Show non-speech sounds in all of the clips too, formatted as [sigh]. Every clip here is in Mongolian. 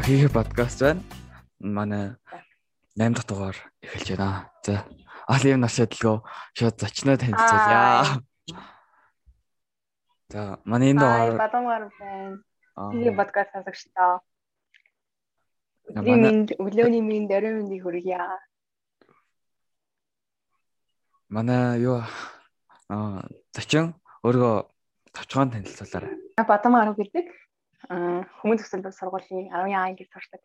Хийх подкаст байна. Манай 8 дахь дугаар эхэлж байна. За олон юм нар шийдэлгөө шууд зочноо танилцуулъя. За манай энэ дугаар Бадамгар байна. Хийх подкаст сонсогчдоо. Өдрийн өглөөний минь дөрөв минь хүргье. Манай юу аа зочин өөргөө товчхон танилцуулаарай. Бадамгар гэдэг хүмүүс төсөл сургуулийн 10 ангид сурдаг.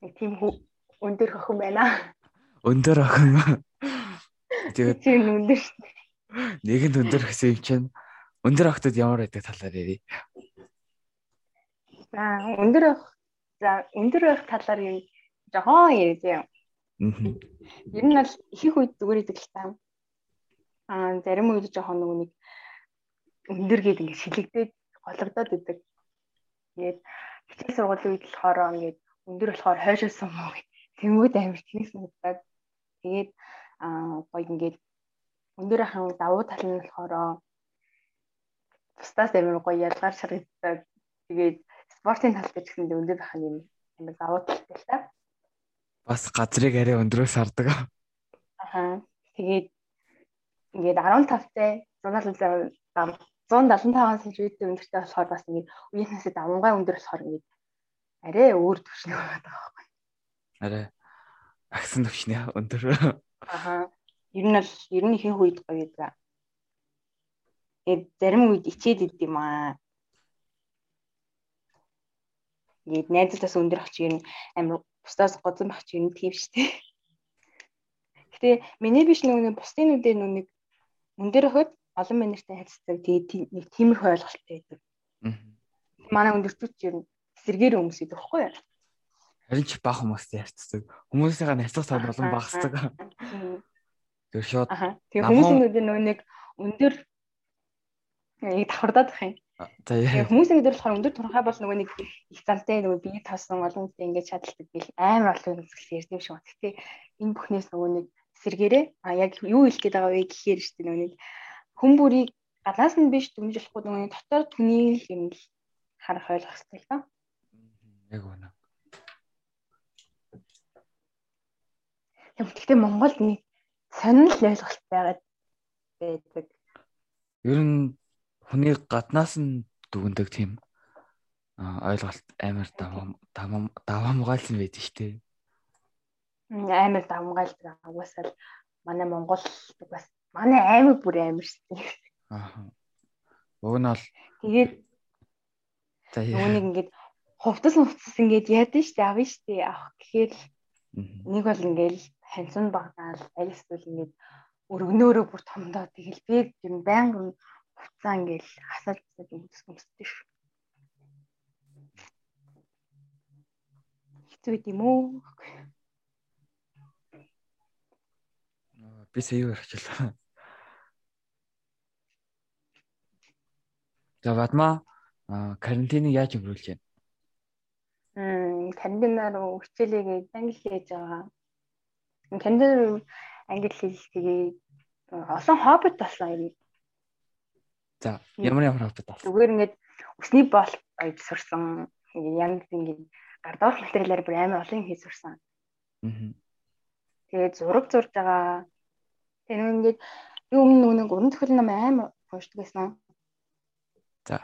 Нэг тийм өндөр охин байна. Өндөр охин. Тэгээд тийм өндөр шүү дээ. Нэгэнд өндөр гэсэн юм чинь өндөр охтод ямар байдаг талаар ярив. За өндөр ох за өндөр ох талаар юм жоохон ярьж юм. Ер нь бол ихэнх үед зүгээр идэг л та. Аа зарим үед жоохон нөгөө нэг өндөр гээд ингэ шилэгдээд гологдоод идэг. Тэгээд хичээл сургуулийн үед болохоор ингээд өндөр болохоор хойшоо сумаа гэх тэмүүд амир тэнэг санагдаад тэгээд аа гоё ингээд өндөр ахын давуу тал нь болохоор бусдаас амир гоё ялгаар шаргагддаг. Тэгээд спортын тал дээр гэсэн өндөр ахын юм амир давуу талтай л та. Бас газрыг арай өндрөөс хардаг. Аа. Тэгээд ингээд 15-тай 175 175 см өндөртэй болохоор бас ингээд үеийнхнээс давмгай өндөр болохоор ингээд арай өөр төвшний байгаа байхгүй. Арай агсан төвшний өндөр. Аха. Ер нь бол ер нь ихэнх үед гоё гэдэг. Тэгээд зарим үед ичээд идэв юм аа. Ингээд найзлаас өндөр ах чи ер нь амар бусдаас гоцон бах чи ер нь тийм дээ. Гэтэ миний биш нөгөө бусдын үдээ нүг өндөр өхөд олон манертай харьцдаг. Тэгээд нэг тиймэрхүү ойлголттой байдаг. Манай өндөртөч ер нь эсэргээр хүмүүс идэх байхгүй юу? Харин ч бага хүмүүстэй харьцдаг. Хүмүүсийнхээ найцах цаг болон багасдаг. Тэр шууд Тэгээ хүмүүсийн өдөр нөгөө нэг өндөр нэг давхардаад байх юм. За хүмүүсийн өдөр болохоор өндөр турхай бол нөгөө нэг их залтай нөгөө бие таасан олон хүнтэй ингэж чадалдаг гэл амар олон хүмүүс ярьд юм шиг байна. Гэтэ энэ бүхнээс нөгөө нэг эсэргээрээ а яг юу хэлэх гээд байгаа вэ гэхээр дээ нөгөө нэг хүн бүрийг гадаас нь биш дүнжихгүй нөгөө дотор түнийг юм л харах ойлгох хэрэгтэй л доо. Яг үнэ. Тэгэхдээ Монголд нэг сонирхол ойлголт байгаад байдаг. Ер нь хүний гаднаас нь дүгндэг тийм ойлголт амар давам давамгаалсан байдаг шүү дээ. Амар давамгаалдаг. Угаасаа манай Монгол бас Манай аймаг бүр амар шүү. Аа. Уг нь бол тэгээд за нэг ингээд хувцас хувцас ингээд шүү дээ, авна дээ. Авах гэхээр нэг бол ингээд ханцун багдаал аль эсвэл ингээд өргөнөөрөө бүр томдоо тэгэл би юм байнгын хувцаа ингээд хасааж хасааж өмсөх өмсдөг шүү. Хэцүү юм уу? Би сая ярьчлаа. За Вадма карантиныг яаж өнгөрүүлж байна? Мм карантинаар хичээлээгээ англи хийж байгаа. Карантин англи хэл тэгээ олон хоббит болсон юм. За ямар ямар хоббит болсон? Зүгээр ингээд өсний бол ойд сурсан. Янз ингээд гардуур материалаар бүр амар олон хийж сурсан. Аа. Тэгээд зураг зурж байгаа. Тэгээд ингээд юу өмнө нэг уран зохиолын ном амар уншдаг байсан. За.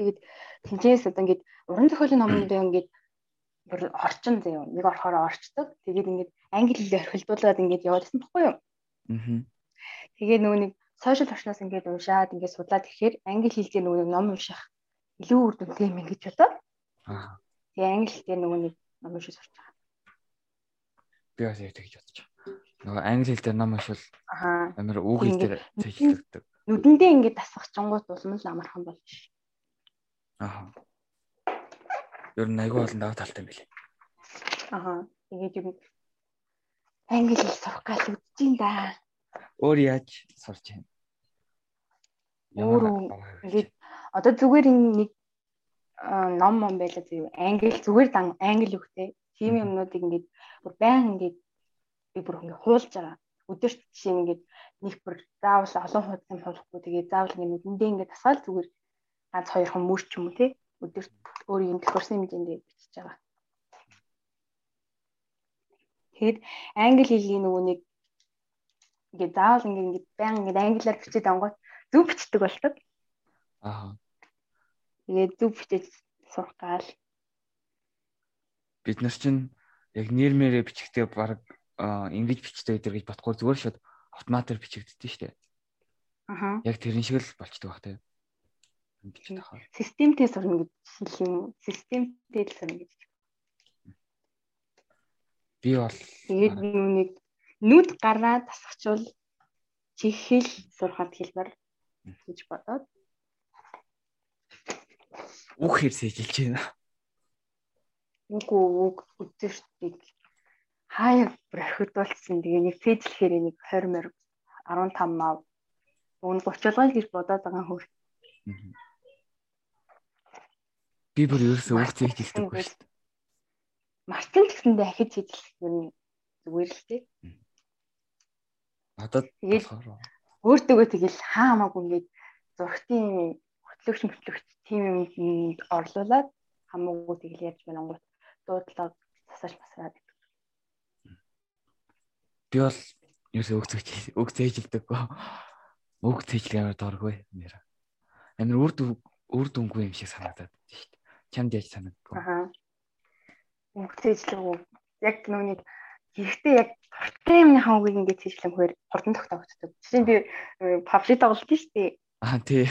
Тэгээд тэнцээс одоо ингээд уран зохиолын номнууд ингээд бүр орчин заяа нэг орохоор орчдөг. Тэгээд ингээд англи хэлээр орхилдуулаад ингээд яваадсан баггүй юу? Аа. Тэгээд нөгөө нэг сошиал орчноос ингээд уншаад ингээд судлаад ирэхээр англи хэлээр нөгөө ном унших илүү үр дүнтэй юм гэж бодоод. Аа. Тэгээд англи хэлээр нөгөө нэг ном уншиж сурч байгаа. Би бас яг тэгж бодож байгаа. Нөгөө англи хэлээр ном уншвал амар үг хэлээр цэжлэгдэг нүдэндээ ингээд тасах чонгууд улам л амархан болж. Аа. Ер нь айгүй олон даваа талтай юм билээ. Аа. Тэгээд юм англи хэл сурах гал үдэж ин да. Өөр яаж сурч байна? Өөр ингээд одоо зүгээр нэг ном ном байлаа зү англи зүгээр дан англи үгтэй тийм юмнуудыг ингээд бүр баян ингээд би бүр ингээд хуулж байгаа. Өдөрт жишээ ингээд нэг бүр заавал олон хуудас юм хуулахгүй тэгээ заавал ингэ нүдэндээ ингэ тасгаал зүгээр ганц хоёр хон мөр ч юм уу тий өдөрт өөрийн тохирсон хэмжээндээ бичиж байгаа. Тэгэд англи хэлний нөгөө нэг ингээд заавал ингээд ингээд баян ингээд англиар бичээд ангууд зөв бичдэг болдог. Аа. Тэгээд зөв бичиж сурах гал. Бид нар чинь яг нэрмээрээ бичгтээ баг ингэж бичдэг гэдэг гэж бодохгүй зүгээр шууд автоматар бичигддэж штэ. Аха. Яг тэрэн шиг л болчдөг бах те. Системтэй сурна гэж юм. Системтэй л сурна гэж. Би бол тэгээд нүуник нүд гараа тасгачвал чихэл сурахад хэлбэр гэж бодоод үг хэрсэж хэлж байна. Үгүй үг үзэртийг хаяа брахид болцсон. Тэгээ нэг фэжлэхээр нэг 20 мөр 15 мав өн 30 болгоо гэж бодоод байгаа хөр. Би бүр ерөөсөө үг зэйж хэлдэг шүү дээ. Мартин гэсэндээ ахиж хэлэх юм зүгээр л дээ. Надад өөртөөгөө тэгэл хаамаагүй ингээд зургтын хөтлөгч хөтлөгч тийм юмд орлуулад хамаагүй тэгэл ярьж байна гот дуудлаа засаж масраад би бол ерөөсөө үг зэйжилдэг. Үг зэйжлэг амар дургүй нэр. Амар үрд үрд өнгөө юм шиг санагдаад шүү дээ. Чамд яаж санагдав? Аа. Үг зэйжлэг яг нүуний Гэхдээ яг дуртай юмныхаа үгийг ингэж хийжлэхээр хурдан тогтоогддог. Жишээ нь би PUBG тоглолт шүү дээ. Аа тий.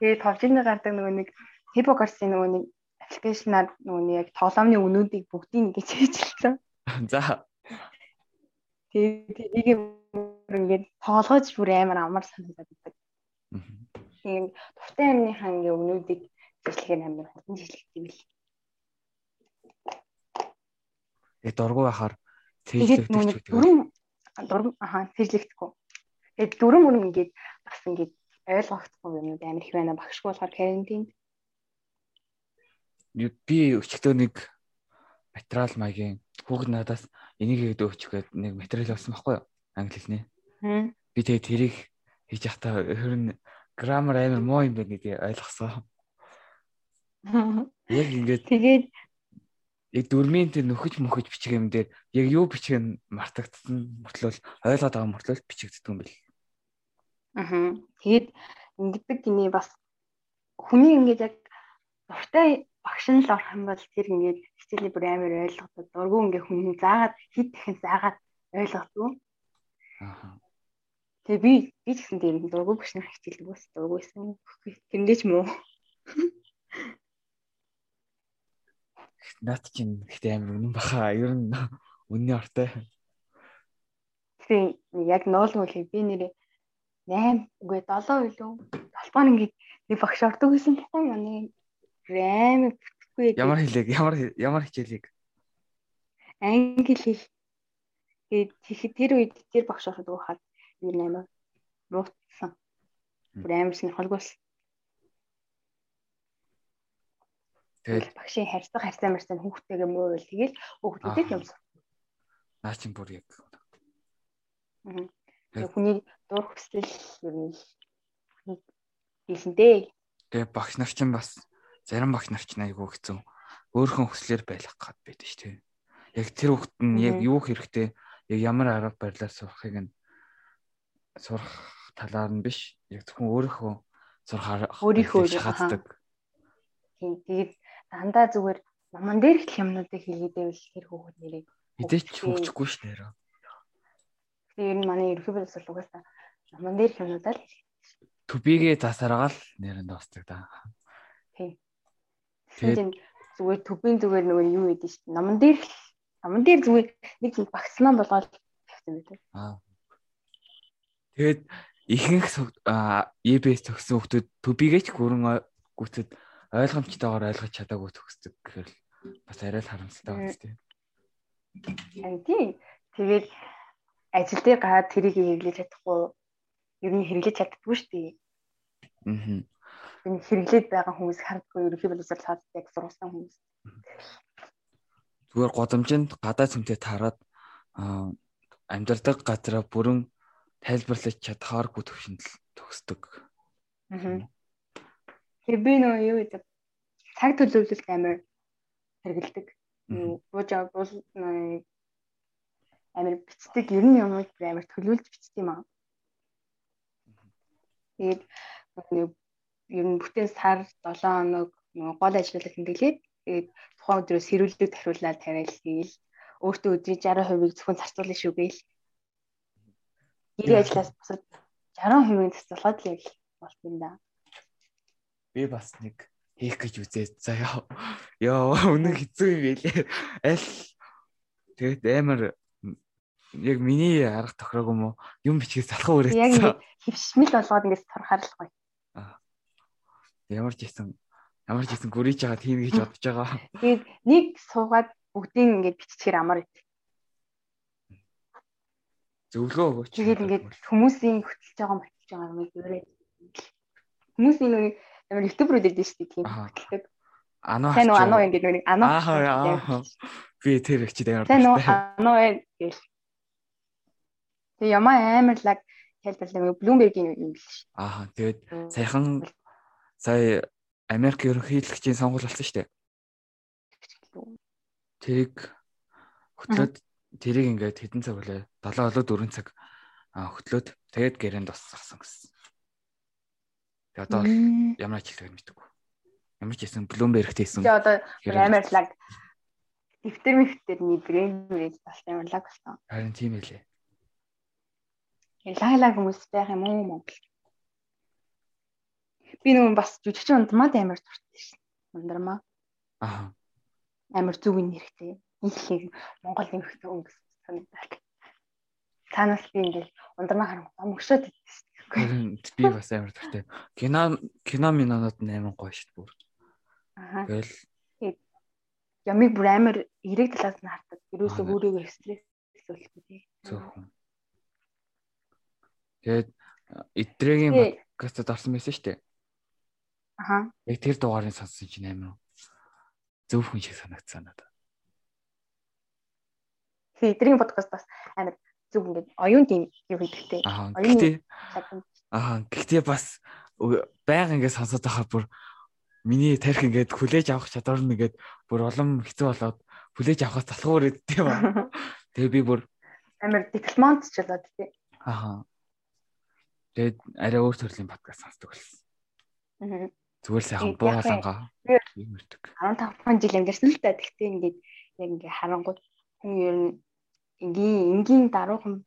Тэгээд PUBG-ны гардаг нөгөө нэг Hypocrite нөгөө нэг аппликейшнаар нөгөө яг тоглоомны үнүүдийг бүгдийг ингэж хийжлээ. За. Тэгээд тэрийг ингээд тоглож бүр амар амар санагдаад байдаг. Тэгээд дуртай юмныхаа ингээ үнүүдийг хийжлэхээр амар хурдан хийжлэгдэв юм бэл. Тэгээд дургу байхаар Тэгээд нүг дөрөв дөрөв аха тэжлэгдэхгүй. Тэгээд дөрөв мөрөм ингээд бас ингээд ойлгохдохгүй юмуд амар их байна багшгүй болохоор карантинд. Би өчигдөө нэг материал маягийн хүүхэд надаас энийг өгч гээд нэг материал авсан байхгүй юу? Англи хэлний. Би тэгээд тэрийг хийж явахдаа ер нь граммар амар муу юм байна гэдгийг ойлгосон. Яг ингээд тэгээд яг дөрмийн тэр нөхөж мөхөж бичих юм дээр яг юу бичих нь мартагдсан мөртлөө ойлгоод байгаа мөртлөө бичигддэг юм бэл. Аа. Тэгээд ингэдэг гинэ бас хүний ингээд яг дуртай багш нь л орох юм бол тэр ингээд хичээлийн бүр амар ойлгодог. Дургу ингээд хүний заагаад хит дахин заагаад ойлгодог. Аа. Тэгээ би би ч гэсэн тийм дургу багш нар хичээлдэг бас дургуйсан. Тэндээ ч муу. Наад чинь ихтэй амар үнэн баха. Ер нь үнний ортой. Тэгээ яг ноолгүй л би нэрээ 8 үгүй 7 илүү. Толгойн ингээд нэг багш ордог гэсэн байхгүй юу? Амар бүтэхгүй. Ямар хэлэг? Ямар ямар хичээлийг? Англи хэл. Тэгээд тэр үед тэр багш ордог хаад юу нэмээ муутсан. Бүр амар сонирхолгүйс. Тэгэл багшийн харьцаг харьцаа марцаа хүүхдтэйгээ муувэл тэгэл хүүхдүүдэд юм сур. Наа чин бүр яг. Аа. Хүний дур хүсэл ер нь хэлсэнтэй. Тэгээ багш нар чинь бас зарим багш нар чинь айгүй хэцүү. Өөрхөн хүслээр байлгах гад байдаг шүү дээ. Яг тэр хүүхд нь яг юу хэрэгтэй яг ямар арга барилаар сурахыг нь сурах талаар нь биш. Яг зөвхөн өөрийнхөө сурах өөрийнхөө хатдаг. Тэгээд дандаа зүгээр номон дээр их юмнуудыг хийгээд байвал тэр хүүхэд нэрийг мэдээч хөгжихгүй ш нэрөө. Тэгээ ер нь манай ерөнхий боловсрол угаасаа номон дээр их юмнуудаа л төбигээ засаргаал нэрэнд дуусдаг да. Тэгээд зүгээр төбийн зүгээр нөгөө юу гэдэг чинь номон дээр номон дээр зүгээр нэг багцлаа болгоод тавьсан байдаг. Аа. Тэгээд ихэнх EBS төгссөн хүмүүс төбигээ ч гүрэн гүцэд ойлгомжтойгоор ойлгож чадаагүй төгсдөг гэхээр бас арай л харамсалтай байна тийм. Аа тийм. Тэгээд ажил дээр гараад тэрийг хэрэглэж чадахгүй ер нь хэрэглэж чаддгүй шүү дээ. Аа. Энэ хэрэглээд байгаа хүмүүс хардгүй ерөнхий боловсрол цаад яг сургасан хүмүүс. Зүгээр годомжинд гадаа цөмтэй таарад амьдардаг газараа бүрэн тайлбарлаж чадхааргүй төвшөнд төгсдөг. Тэгээ би нөө юу гэдэг цаг төлөвлөлт амар хэрэгэлдэг. Бууж бол амар бичдэг ер нь юмуд амар төлөвлөж бичдэг юм аа. Тэгээд ер нь бүтэн сар 7 хоног гол ажиллалт хэмдэглээд тэгээд тухайн өдрөөс сэрүүлдэг тариулаад тариал хийгээл өөртөө өдрийн 60%-ийг зөвхөн зарцуулна шүү гээл. Гэрээ ажиллаас бусад 60%-ийг зарцуулаад л яг болт юм да. Би бас нэг хийх гэж үзээд заяа. Йоо үнэн хэцүү юм байлээ. Аль тэгээд амар яг миний арга тохирог юм уу? Юм бичгээс залхуу өрөөцсөн. Яг хөвшмөл болгоод ингэ сурахаар л гоё. Аа. Ямар ч гэсэн ямар ч гэсэн гүрийж байгаа тийм гэж бодож байгаа. [laughs] Тэгээд нэг суугаад бүгдийг ингэ биччихээр амар ит. Зөвлөгөө өгөөч. Тэгээд ингэ хүмүүсийн хөтлөж байгаа мэтэлж байгаа юм өөрөө. Хүмүүсийн нэг амар ютуберүүд байдаг шүү дээ тийм хөтэлдэг. Анаа. Уу анаа ингэ нэг анаа. Аа. Би тэр их ч. Сайн уу анаа гэж Тэгээ ямаа амар лаг тайлбарлаа Bloomberg-ийн юм шүү. Аа тэгээд саяхан сая Америк ерөнхийлөгчийн сонгуул болсон шүү дээ. Тэрийг хөтлөөд тэрийг ингээд хэдэн цаг вүлээ 7 болоо 4 цаг хөтлөөд тэгээд гэрэнд босгосон гэсэн. Тэгээд одоо ямар ажилтгыг мэдээгүй. Ямар ч гэсэн Bloomberg-т хийсэн. Тэгээ одоо амар лаг дэвтэр мэвтэр нэг брэнд мэрэж бас амар лаг болсон. Харин тийм ээ лаглаг хүмүүс байх юм уу Монгол. Би нөгөө бас жүжигчин ундмаад амар дуртай шин. Ундармаа. Аа. Амар зүг нэрхтэй. Их Монгол нэрхтэй өнгөс санагдал. Танаас би ингээл ундармаа харангуй мөшөөд идсэн. Би бас амар дуртай. Кино кино минонод амар гоё шít бүр. Аа. Тэгэл ямиг бүр амар эрэг талаас нь хартаг. Ерөөсөө өөрийгөө стресс үлдэх үү. Зөвхөн. Тэгээд эдрэгийн подкастад орсон байсан шүү дээ. Аха. Яг тэр дугаарыг сонссон чинь амар зөвхөн шиг санагдсан надад. Тэгээ эдрэгийн подкаст бас амар зөв ингээд оюун тийм юу гэдэгтэй. Оюун. Аа гэхдээ бас байг ингээд сонсоод байхаар бүр миний тарих ингээд хүлээж авах чадвар нь ингээд бүр улам хэцүү болоод хүлээж авахаас залхуур өгдөө юм. [laughs] Тэгээ би бүр амар дипломат ч болоод тий. Аа. Тэгээд арай өөр төрлийн подкаст сонсдог болсон. Аа. Зүгээр сайхан буугалангаа юм ирдэг. 15 жил амьдсан л та. Тэгтээ ингээд яг ингээ харангуй хүн ер нь энгийн энгийн даруухан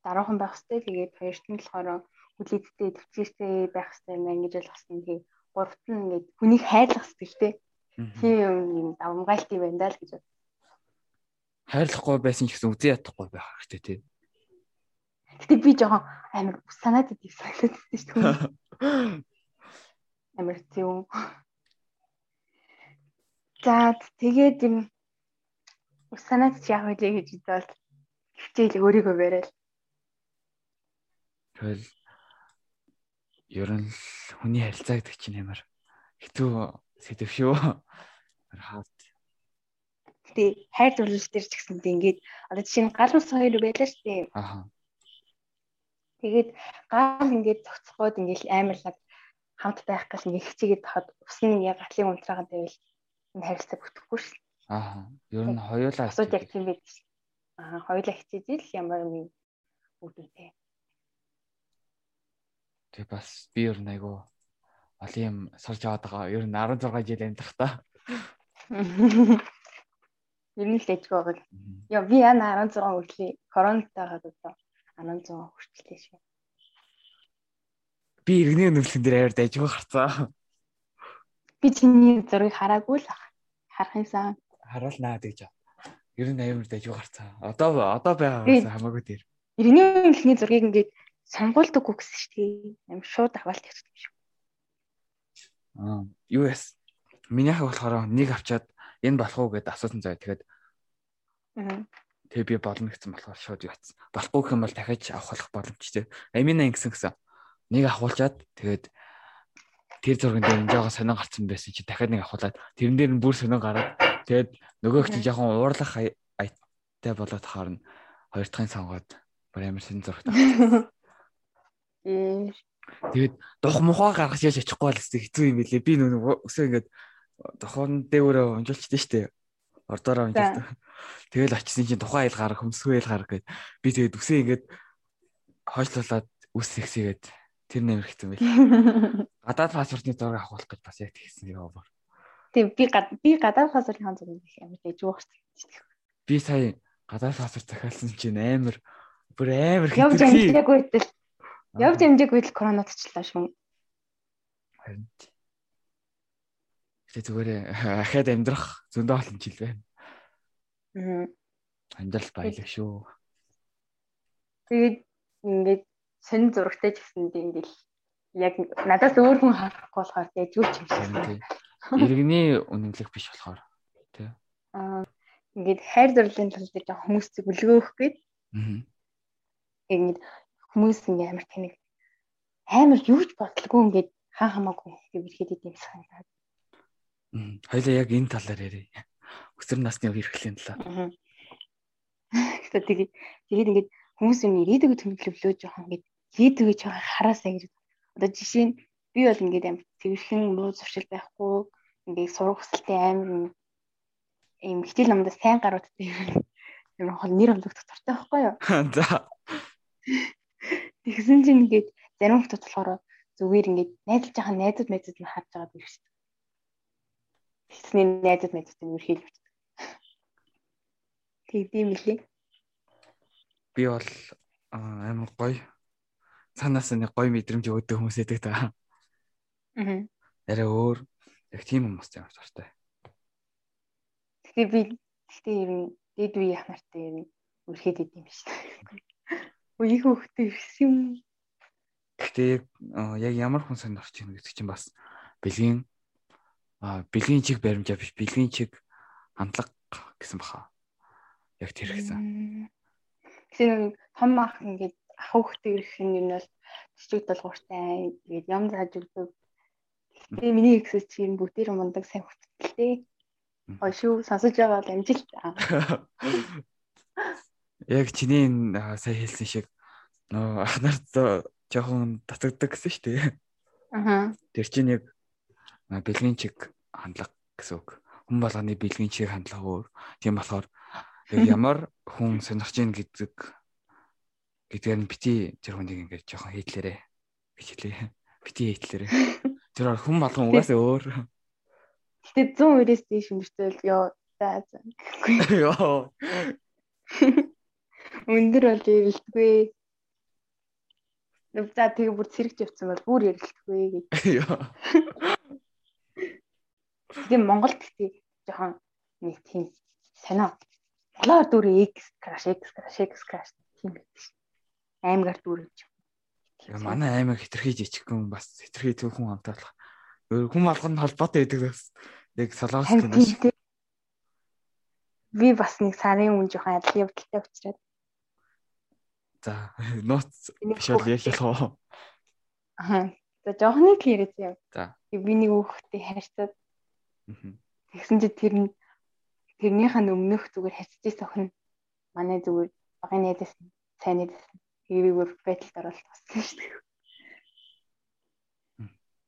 даруухан байх хэвээр тэгээд хоёрт нь болохоор хүлээдтэй төвчээртэй байх хэвээр юм ингэж ойлгосон. Тэгээд гуравт нь ингээд хүнийг хайрлах сэтгэлтэй. Тийм юм давмгаалт юм байна л гэж. Хайрлахгүй байсан ч гэсэн үзэн ятахгүй байх хэрэгтэй тийм. Гэтэ би жоохон амар санаад идэх санагдсан шүү [laughs] дээ. Амар тийм. За тэгээд юм санаад чи яах вэ гэж бодвол хичээл өөрийгөө барайл. Тэгэл ер нь хүний харилцаа гэдэг чинь амар хэцүү сэдв шүү. Хаад. Гэтэ хайр дурлал дээр ч гэсэн ингээд одоо жишээ нь гал ус хоёр байлаа шүү дээ. Аа Тэгээд гал ингээд цогцоход ингээд амарлаг хамт байх гал ингээд хичээгээд тахад ус нь яг гатлын унтраагаа байвал энэ харилцаа бүтэхгүй шээ. Аа. Ер нь хоёулаа асууд яг тийм байд. Аа, хоёулаа хичээжэл ямар юм үүдээ. Тэг бас би ер нь айгу олон юм сурч аваад байгаа. Ер нь 16 жил амьдрах та. Ер нь л дэжгүй байгаа. Яа би яна 16 хүртэл коронавитай хаад одоо 1100 хүртэлтэй шүү. Би иргэний нөхлөн дээр аваад дайжгүй гарцаа. Би чиний зургийг хараагүй л харах юмсан. Харуулнаа гэж. Ер нь аюул дайжгүй гарцаа. Одоо одоо байгаагаас хамаагүй дээр. Иргэний нөхлөний зургийг ингээд сонгуулдаггүй гэсэн шүү дээ. Амин шууд аваад тавьчих юм шүү. Аа, юу яс? Минийхээ болохоор нэг авчаад энэ болох уу гэдээ асуусан заяа. Тэгээд Аа Тэгээ би болно гэсэн болохоор шууд яатсан. Болохгүй юм бол дахиад авах боломжтой. Амина ингэсэн гэсэн. Нэг авахулчаад тэгээд тэр зурган дээр энэ жоо сонин гарцсан байсан чи дахиад нэг авахулаад тэрэн дээр нь бүр сонин гараад тэгээд нөгөөх чи жоохон уурлах айтай болоод харна. Хоёр дахын сонгоод бүр амар сонин зурагт авчихсан. Тэгээд дух мухаа гаргаж яж очихгүй л хэцүү юм билээ. Би нөгөө өсөө ингээд тохон дээгүүрээ унжуулчихдээ штэ. Ордоороо унжуулдаг. Тэгэл очисын чинь тухайн айл гарах, хөмсгөө айл гарах гэд би тэгээд үсээ ингээд хойшлуулад үс сексигээд тэр нэмэр хэвсэн байл. Гадаад паспортны зураг авах гэж бас яг тэгсэн юм аа. Тийм би би гадаад паспортын зураг амар байгаа шүү дээ. Би сая гадаад паспорт захиалсан чинь амар бүр амар явж амжаагүй байтал. Явж амжаагүй байтал коронавирус тачлаа шүү. Харин Тэгээ зүгээр ахаад амьдрах зөндөө олон жил байна. Аа. Амьдрал баялаг шүү. Тэгээд ингээд сонин зурагтай ч гэсэн ингээд яг надаас өөр хүн харахгүй болохоор дэжгүй ч юм шиг. Иргэний үнэмлэх биш болохоор тий. Аа ингээд хайр дурлалын тал дээр хүмүүс зөвлөгөөх гээд. Аа. Ингээд хүмүүс ингээд амар тэнэг амар юу ч бодлого ингээд хаа хамаагүй гэдэг ихэд идэм санагдаад. Хоёлаа яг энэ талаар ярив. Өсвөр насны эрхлэлийн талаар. Тэгээд тэгээд тэгээд ингээд хүмүүс юм ирээдүг төлөвлөлөө жоохон ингээд ирээдүгээ жоохон хараасаа гэж. Одоо жишээ нь би бол ингээд амар тэрхэн муу зуршил байхгүй ингээд сурах хүсэлтэй амар юм хичээл намдаа сайн гаруудтай [laughs] юм хол нэр амлах доктортой байхгүй юу? За. Тэгсэн чинь ингээд зарим хүмүүс болохоор зүгээр ингээд найзалж байгаа найзууд найзууд нь харж байгаа биш шүү Тэгсний найзууд найзууд нь үрхийл бичдэг. Тэгдэм билий. Би бол амар гоё цаанаас нэг гоё мэдрэмж өгдөг хүмүүс эдэг та. Аа. Арай өөр яг тийм хүмүүс ямар дуртай. Тэгээ би гэхдээ ер нь дээд үе яах нартай ер нь үрхэд идэм биш. Үеийн хөвгтэй ирсэн юм. Гэхдээ яг ямар хүн сонирхож байна гэдэг чинь бас бэлгийн бэлгийн чиг баримжаа биш бэлгийн чиг хандлага гэсэн баха. Яг тэр гэсэн. Тэгэхээр том ах ингээд ах хөхтэй ирэх нь юм бол цэцэг долгууртай тэгээд ям зааж өгдөг. Тэгээ миний эксэс чинь бүтээр мундаг сайн хөтөлтэй. Ой шүү сонсож байгаа бол амжилтаа. [laughs] Яг чиний сая хэлсэн шиг нөө ах нарт жоохон татагддаг гэсэн шүү дээ. Аа. Тэр чинь яг бэлгийн чиг хандлага гэсэн үг. Хүн болгоны бэлгийн чиг хандлага өөр. Тийм болохоор яг ямар хүн сонирхож ийн гэдэг гэдгээр нь бити тэр хүнийг ингээд жоохон хийтлээрээ гэж хэлээ. Бити хийтлээрээ. [laughs] Тэр хүн болгон угаасаа өөр. Гэтэ 100 үрээс дээш өмөртөл ёо за за. Ёо. Өндөр бол ярилдгүй. За тэгээ бүр цэрэгч явцсан бол бүр ярилдгүй гэж. Ёо. Тийм Монголд гэхдээ жоохон нэг тийм сонио. Монголоор дүр X crash X crash X crash тийм байдаг шин. Аймгаар дүр гэж. Манай аймаг хитрхий жижигхэн бас хитрхий төв хүн хамтаалах. Хүн алганд холбоотой байдаг бас. Яг Солонгос кино. Би бас нэг сарын өмнө жоохон адил явдалтай учраас. За, нууц биш бол ялах уу? Аа. За, жоохны хэрэгс яв. За. Би нэг хүүхдтэй харьцаад Тэгсэн чи тэр нь тэрнийхэн өмнөх зүгээр хацчих охин манай зүгээр багын найдас сайн найдас хэвээр байдалд оролт болсон шүү дээ.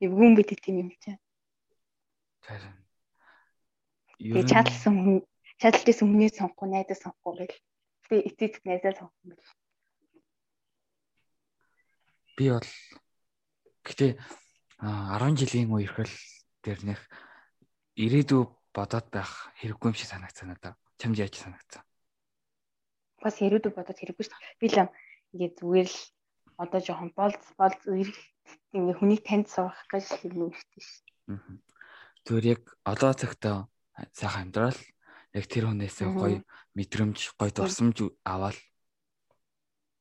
Эвгүн бид тийм юм чинь. Харин. Тэгээ чадлсан хүн чадлжсэн хүний сонгохгүй найдас сонгохгүй гэл. Би эцэг найдас сонгохгүй гэл. Би бол гэтээ 10 жилийн үе ирхэл дэрнэх ирээдүй бодоод байх хэрэггүй юм шиг санагцсан надад. Чамд яаж санагцсан? Бас ирээдүй бодоод хэрэггүй шүү. Би л ингээд зүгээр л одоо жоохон болц болц ингээ хүнийг танд сурах гэж хэлнэ шүү. Зүгээр яг одоо цагтаа сайхан амьдрал яг тэр хүнээсээ гоё мэдрэмж, гоё дурсамж аваад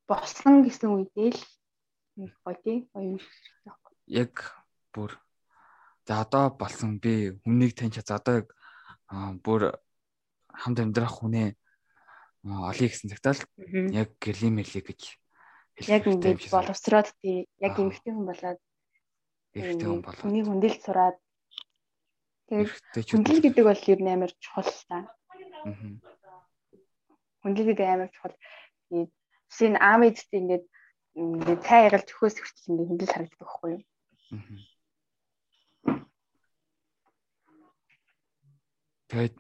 болсон гэсэн үедээ л гоё тий гоё юм шиг. Яг бүр За одоо болсон би хүнийг таньж за одоо бүр хамт амьдрах хүнээ олъё гэсэн цагтаа л яг гэрлийн мэрлээ гэж яг ингэж боловсроод тий яг эмэгтэй хүн болоод эмэгтэй хүн болоод хүний хүндэл сураад тэгээд хүндэл гэдэг бол ер нь амар чухал та. Хүндэл гэдэг амар чухал. Нь аам эдтэй ингээд цай яргалж өхөөс хүртэл ингээд хүндэл харагддаг байхгүй юу? Тэгээд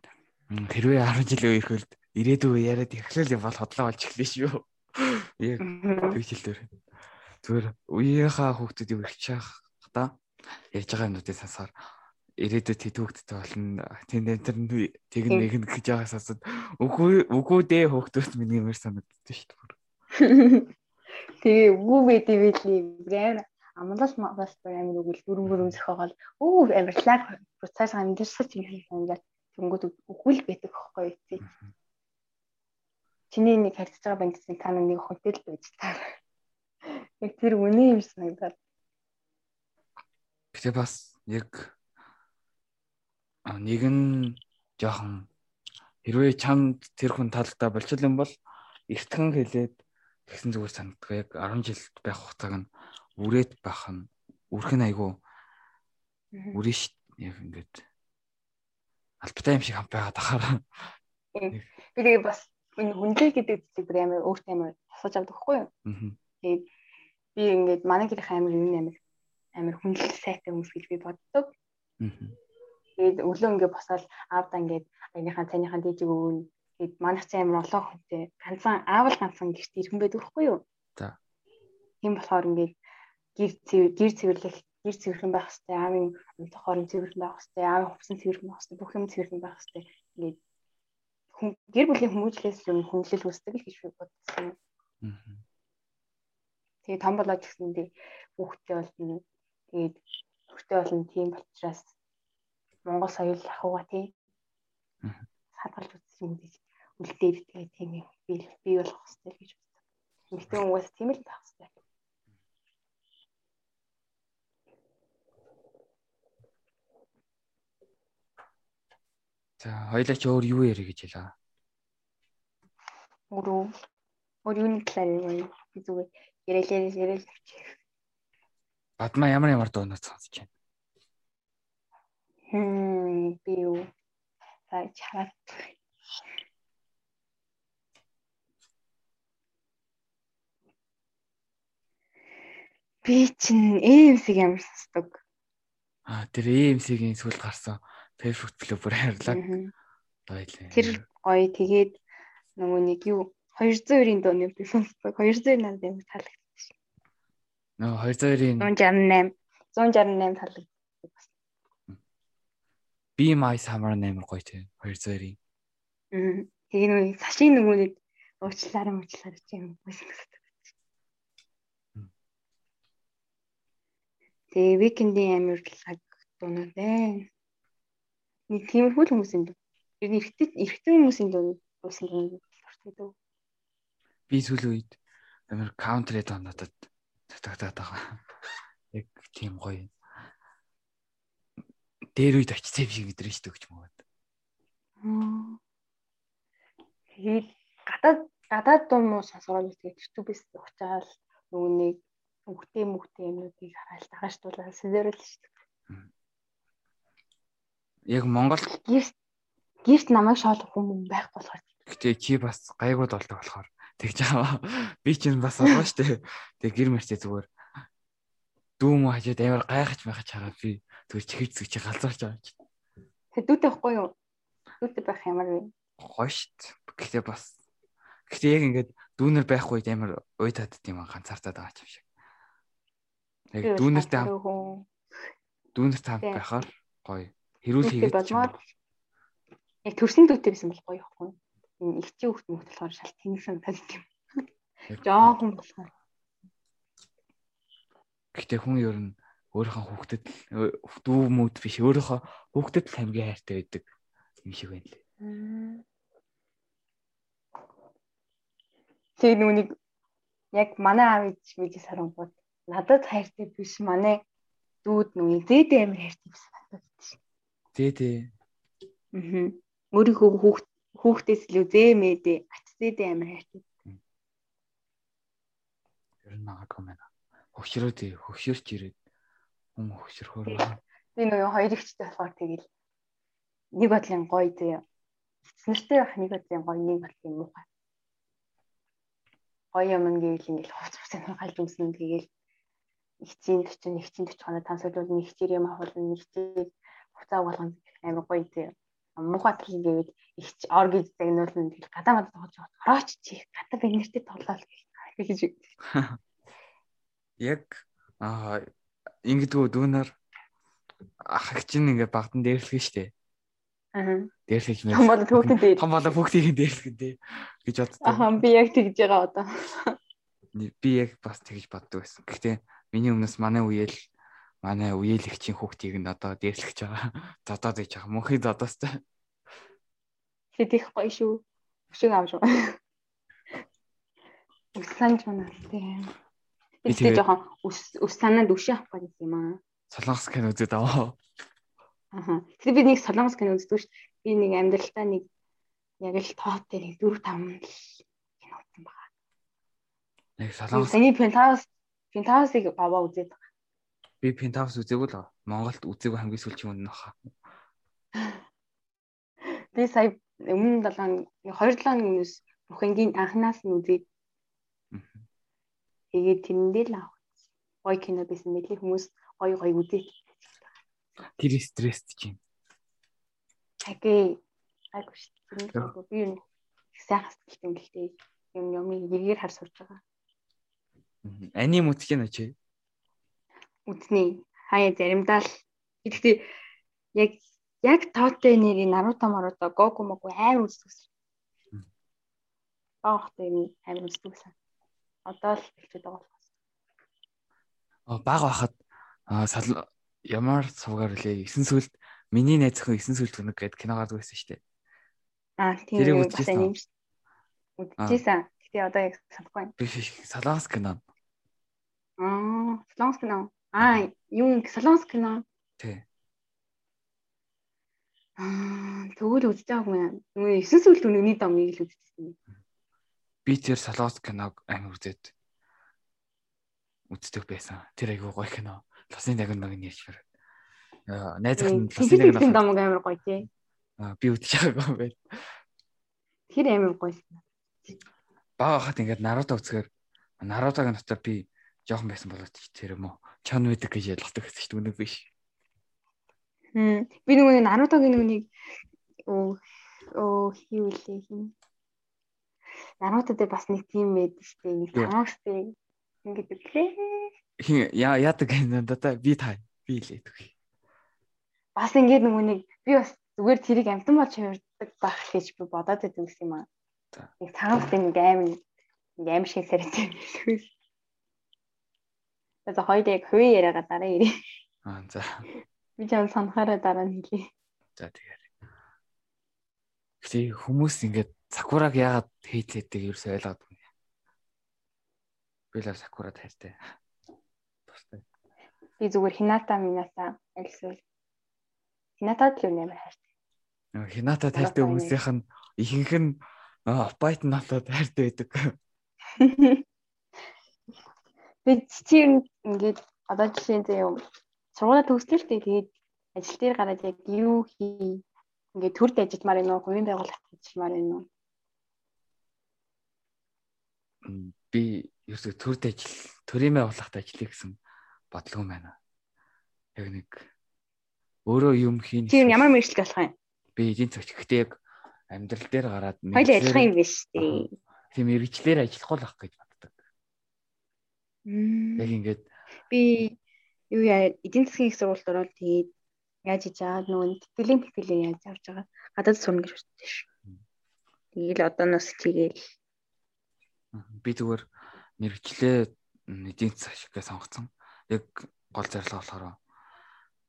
хэрвээ 10 жилийн үеэрхэл ирээдүйн яриад эхлээл бол хотлоо болж эхлэв шүү. Яг тэгж хэлдээр. Зүгээр үеийнхаа хүүхдүүдийг өрчих та ярьж байгаа юмнуудыг сансаар ирээдүйд тэтгүүгдтэй болно. Тэнд тэр тэг нэг нь гэж байгаас асууд үгүй үгүй дээ хүүхдүүд миний юмэр санагддаг шүү дээ. Тэгээ үгүй байдгийг билий брэм амлал бас амар үгэл дөрөн дөрөн зөхөөгөл өө амарлаг процесс амьдэрсэж юм ингээд тэнгууд үгүй л байдаг хөхгүй тий. Чиний нэг харьцаж байгаа бандсын та нэг хотел байж таа. Яг тэр үний юм санагдаад. Тэгээ бас яг нэг нь жоохон хэрвээ чамд тэр хүн таалагдаа болчихл юм бол эртхэн хэлээд тэгсэн зүгээр санагдгаа яг 10 жил байх хугацааг нь үрээд байх нь үрх нь айгүй үрэн ш яг ингээд албатай юм шиг хамт байгаад ахаараа. Тэгээ бас хүнлээ гэдэг зүйлийг бүр амар өөртөө амар тасаж авдаг хгүй юу. Тэгээд би ингээд манай гэрийн амар юм амар амар хүнлэл сайтай хүмүүс гэж би боддог. Тэгээд өглөө ингээд босоод аавда ингээд аяныхаа цайныхаа дээжиг өгөн тэгээд манайх ч амар олон хүнтэй ганцхан аавал ганцхан гэрт ирхэн байдаг хгүй юу. За. Тийм болохоор ингээд гэр гэр цэвэрлэх гэр цэвэрхэн байх хэрэгтэй аавын амтх хорон цэвэрхэн байх хэрэгтэй аавын хувцсан цэвэрхэн байх хэрэгтэй бүх юм цэвэрхэн байх хэрэгтэй ингээд гэр бүлийн хүмүүжлээс юм хүнлэл үүсдэг л гэж би бодсон. Тэгээ том болоод гэсэндээ хүүхдтэй болно. Тэгээд хүүхдтэй болно тийм болчраас Монгол соёл ахуйга тий. Хадгалж үзсэн юм гэж үлдээд тэгээ тийм юм би бий болох хэрэгтэй гэж бодсон. Эмэгтэй хүмүүс тийм л байх хэрэгтэй. За хоёлаа ч өөр юу ярих гэж хэлээ. Өөрөө өөр юуны талаар зүгээр ярилээ ярил. Бадма ямар ямар дуунаас сонсож байна? Хм би юу чараад Би чинь AMC-г ямар сонсдог. Аа тэр AMC-гийн сүлд гарсан Facebook төлөө бүр хайрлаа. Баялаа. Тэр гоё тэгээд нөгөө нэг юу 202-ийн дууны би сонсдог. 202 надад юм таалагдсан шин. Нөгөө 202-ийн 168 168 таалагдсан бас. Be my summer нэмэр гоё тий 202-ийн. Аа. Тэгээ нөгөө сашийн нөгөө нэг уучлаарай уучлаарай чи юм байсан гэсэн. Тэгээ викендийн амирлаг дуунаа дээ. Нэг тиймэрхүү хүмүүсийн дуу. Ер нь эрэгтэй эрэгтэй хүмүүсийн дуу уусан дуртай дөө. Би сүүлийн үед амар каунтри дуу надад татагдаад байгаа. Яг тийм гоё. Дээр үед очицээ биш гэдэг шүү дээ гэж мөгөөд. Тэгээд гадаад гадаад дуу муу сонсгоод тэгээд YouTube-с уучаал нөгөө нэг мөхтэй мөхтэй юмнуудыг хараал дагааштуулаад сэдэрэл шүү дээ. Яг Монгол гэрт гэрт намайг шоолох хүмүүс байхгүй болохоор. Гэтэ чи бас гайгууд болдог болохоор тэгж байгаа. Би чинь бас байгаа штэ. Тэг гэр мэрчээ зүгээр дүүм хажууд амар гайхаж байхаж хараад би зүгээр чихэж зүг чи галзуурч байгаа чи. Тэг дүүтэй байхгүй юу? Дүүтэй байх ямар вэ? Гоё штт. Гэтэ бас гэтэ яг ингээд дүүнер байх үед амар уй тадд юм ганцаартаад байгаа юм шиг. Яг дүүнертэй дүүнертэй хамт байхаар гоё Хэрүүл хийгээд болмоор яг төрсөн дүүтэй байсан бол гоё ихгүй. Энэ ихчийн хүүхд мөхт болохоор шал тэнэгсэн тань юм. [laughs] Жохон болохоор. Гэтэ хүн ер нь өөрийнхөө хүүхдэд дүү мөд биш өөрийнхөө хүүхдэд л хамгийн хайртай байдаг юм шиг байна лээ. Тэг нүг яг манай аав ээж мэдээ сарангууд надад хайртай биш манай дүүд нүг зээдээ амир хайртай байсан надад тийм. Тий, тий. Аа. Өөрийнхөө хүүхд хүүхдээс илүү зээмээдээ атцээдээ амар хайртай. Тэр нь магадгүй байна. Хөвшрөө тий, хөвшөрч ирээд хүн хөвшөрхөөр. Би нөгөө хоёр ихтэй болохоор тэгэл нэг бодлын гоё тий. Эцнэртэй байх нэг бодлын гоё, нэг бодлын муухай. Гоё юм гэвэл ингээл хувц хувцын халж өмснө тэгэл ихцийн 40 140 хоног тансалжуул нэг хичээр юм авах нэг хуцаа болгоно амар гоё зэ. Мухатрал ингээд ихч ор гэж загнуулна тэгэл гадаа мад тоглож байгаа. Орооч чи гадаа би нэртэй тоглоал гэж [laughs] яг аа ингэдэгөө дүүнэр ах чинь ингээд багтан дээрлэх штэ. Аа. Дээрлэх юм. Том болоо хүүхдээ. Том болоо хүүхдийн дээрлэх дээ гэж боддог. Аа би яг тэгж байгаа одоо. Би яг бас тэгж боддог байсан. Гэхдээ миний өмнөөс манай үеэл манай үеэлэгчийн хүүхдийг нь одоо дээрлэж байгаа. [laughs] Зодоод ээж байгаа. Мөнхийн зодоостай. Хэдих гоё шүү. Өшиг аав шүү. Ус санаж байна тийм. Би тэгээ жоохон ус ус санаанд өшөө авах гэсэн юм аа. Солонгос кино үзээд аваа. Аа. Тэгээ би нэг солонгос кино үздэг шүү. Би нэг амьдралтаа нэг яг л тоот дээр 4 5 кино үзсэн байгаа. Яг солонгос. Эний Penthouse Penthouse-ыг аваа үзээд байгаа. Би Penthouse үзээгүй л Монголд үзээгүй хамгийн сүүлчийн үнэн баха. Би сая өмнө 7 2 7 өмнөөс бүхэнгийн анханаас нь үзээд тэгээд тэрэндээ л авах. Гой кино байсан мэт хүмүүс гой гой үзээд. Тэр стресст чинь. Агээ айгу шүү. Би юу сайхан сэтгэлтэй гэлтэй юм юм эгээр хар сурж байгаа. Аним нь очив. Үзнэ. Хаяа заримдаа л гэхдээ яг яг тоотой нэрийн Наруто Маруто Гоку Моку амар үздэг. Багтай юм амар үздэг сан. Одоо л хэлчихэд байгаа болохоос. Баг байхад ямар сувгаар лээ 9 сүлд миний найз зөвхөн 9 сүлд гэнэ гэд кино гардаг байсан шүү дээ. Аа тийм бас юм шүү. Үзчихсэн. Гэтэ одоо яг санахгүй байна. Би Солонгос кино. Аа, Солонгос кино. Аа, юу Солонгос кино. Тий. Аа, тэгвэл байгаагүй юм. Нөгөө 9 сүлд үнэний домыг л үзчихсэн. Би тэр Солонгос киног амар үзээд үздэг байсан. Тэр айгүй гоё кино. Лосын дагын нэг нэрч хэрэг. Аа, найзах нь лосын дагын домог амар гоё тий. Аа, би үзэж байгаагүй байл. Тэр амар гоё. Бага хахад ингээд Наруто үзэхээр Нарутогийн дотор би жоохон байсан болоод тэр юм уу? Чон мэддэг гэж ялгадаг гэсэн чинь үнэг биш. Хм. Би нөгөө Нарутогийн нүунийг оо оо хийвэлээ хин. Наруто дээр бас нэг тийм байд штэ. Нэг тамагстай ингээд өглөө. Хин яа яадаг юм да би та би лээ төх. Бас ингээд нөгөө нэг би бас зүгээр тэрийг амтан болж хувирдаг байх гэж би бодоод байдаг юм аа. Нэг тамагстай нэг аим нэг аим шиг сарайтай. За хоёул яг хувийн яриагаа дараа ирээ. Аа за. Би ч юм санахаараа дараа нь хэлье. За тэгэхээр. Гэхдээ хүмүүс ингээд сакураг яагаад хейтлээдэг юу ойлгоод байна. Би л сакура тайртай. Тустай. Би зүгээр хината мината альсвал. Хинатад л юм амар хайртай. Хината тайртай хүмүүсийнх нь ихэнх нь байт натад хайртай байдаг. [laughs] Би чи ингээд одоо жишээ нь юм сургуулаа төгслөө л тэгээд ажил дээр гараад яг юу хий ингээд төрд ажилламаар юм уу хувийн байгууллагт ажилламаар юм уу би ерөөсөө төрд ажил төрийн байгууллагт ажиллая гэсэн бодлого байна. Яг нэг өөрөө юм хийн. Тийм ямар мэржлэг болох юм? Би эдийн засгч гэхдээ яг амьдрал дээр гараад хоёул ажиллах юм биш үү? Тийм мэрэгчлэр ажиллахгүй л ах гэж Яг ингээд би юу яа эдийн засгийн их сургуульд ороод тэгээд яаж хийж байгаа нөгөө тэтгэлийн тэтгэлээ яаж авч байгаа гадаад сурна гэж бодсон ш. Тэгээл одооноос хийгээл би зүгээр мэрэгчлээ эдийн засгийн сонгоцсон. Яг гол зорилго болохоор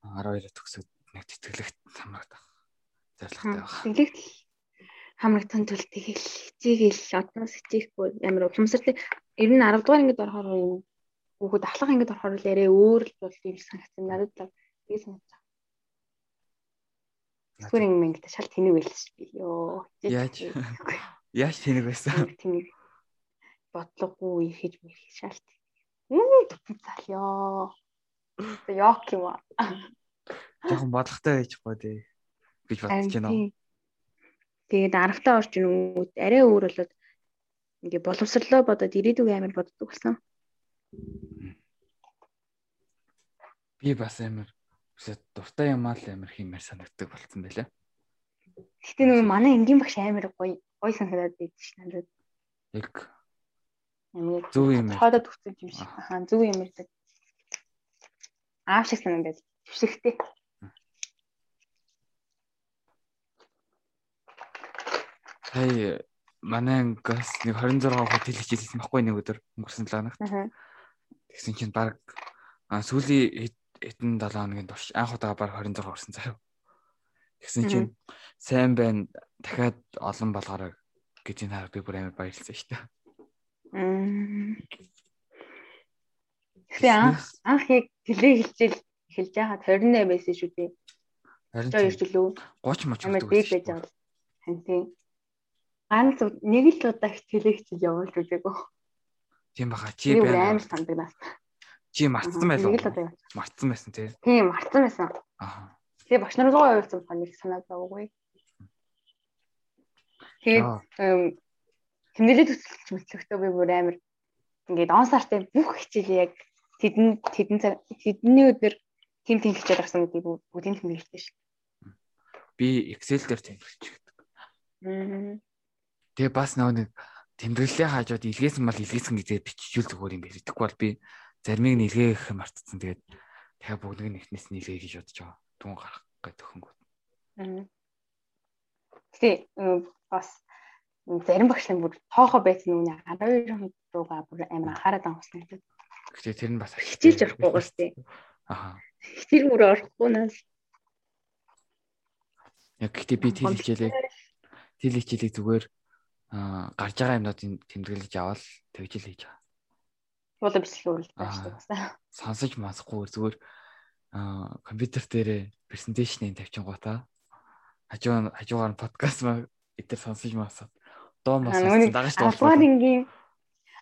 12 төгсөд нэг тэтгэлэгт хамрагдах зорилготой байна. Тэтгэлэгт хамрагдсан тул тэгэл хичээгээл одноос хичээхгүй амар ухамсарлыг ер нь 10 дугаар ангид орохоор юм хүүхэд ахлах ангид орохоор л арай өөр л бол юм санагдсан надад л би санагдсан. Зүгээр ингээд шал тэнэг байлс би ёо. Яаж яаж тэнэг байсан? Тэнэг бодлогогүй ихэж мэрх шалт. Мм зал ёо. Яок юм аа. Жохон бодлоготой байж гоо дээ гэж бодож байна. Тэгээд аравтаа орж ийнүүд арай өөр болоод ингээ боловсрлоо бодоод ирээдүг амар боддог болсон. Би бас амар дуртай юм аа л амар хиймээр санагддаг болсон байлаа. Гэтэ нөгөө манай энгийн багш амар гоё гоё санагдаад байд ш надад. Яг Зөв юм. Хоодод хүсэж юм шиг. Ахаа зөв юм ярьдаг. Аав шиг санагдаад. Төвшигтэй. Сая манай ангиас нэг 26 хот хэлж хэлсэн байхгүй нэг өдөр өнгөрсөн 7 хоногт. Тэгсэн чинь баг сүүлийн хэдэн 7 хоногийн турш анх удаа баг 26 орсон заяа. Тэгсэн чинь сайн байна дахиад олон болгоорой гэж энэ хараа би бүр амар баярлсан шүү дээ. Тэгээ анх анх яг тэлээ хэлжэл эхэлж байхад 28 байсан шүү дээ. Харин Жоо ирж лөө. 30 моч Амар өгдөг дэг байсан байж байгаа. Хантын. Ганц нэг л удаа хэлжэл явуулж үзээгүй. Тийм баха чи байна. амар сандагнаас. Чи мартсан байлаа. Нэг л удаа. явуулж. Мартсан байсан тий. Тийм марцсан байсан. Аа. Тэгээ багш нар руу явуулсан ба нэг санаа зовгүй. Тэгээд Аа. эм, тэмдэглэл төсөлч мэтлэхдээ би бүр амар ингээд он сартай бүх хичээл яг тэдэн тэдэн тэдний өдөр тим хичээл гарсан гэдэг бүгд бүгдийн тэмдэглэлтэй шүү. Би Excel дээр тэмдэглэж гэдэг. Мм. Тэгээ бас нэг тэмдэглэлээ хаажууд илгээсэн мал илгээсэн гэдэг биччихүүл зүгээр юм байна. Тэгэхгүй бол би заримыг нь илгээх мартцсан. Тэгээд дахиад бүгднийг нь эхнээс нь илгээ гэж бодож байгаа. Түн гарах гэдэг хөнгөө. Мм. Тэ бас зарим багш нар бүр тоохоо байсан үний 12 хоног руугаа бүр амар анхаарал авсан гэдэг. Гэхдээ тэр нь бас Хичээлж орохгүй гоос тий. Аа. Тэр бүр орохгүй нас. Яг гэхдээ би тэл хичээлээ тэл хичээлийг зүгээр аа гарч байгаа юмнуудын тэмдэглэж аваад тэгж л хийж байгаа. Буула бичлэг үргэлж Аа. таашдаг басаа. Сонсож масахгүй зүгээр аа компьютер дээрээ презентацийн тавьчихгоотаа хажуу хажуугаар нь подкаст маа эдгээр сонсож масаад доо мас нэг дагаж 10 дугаар ингийн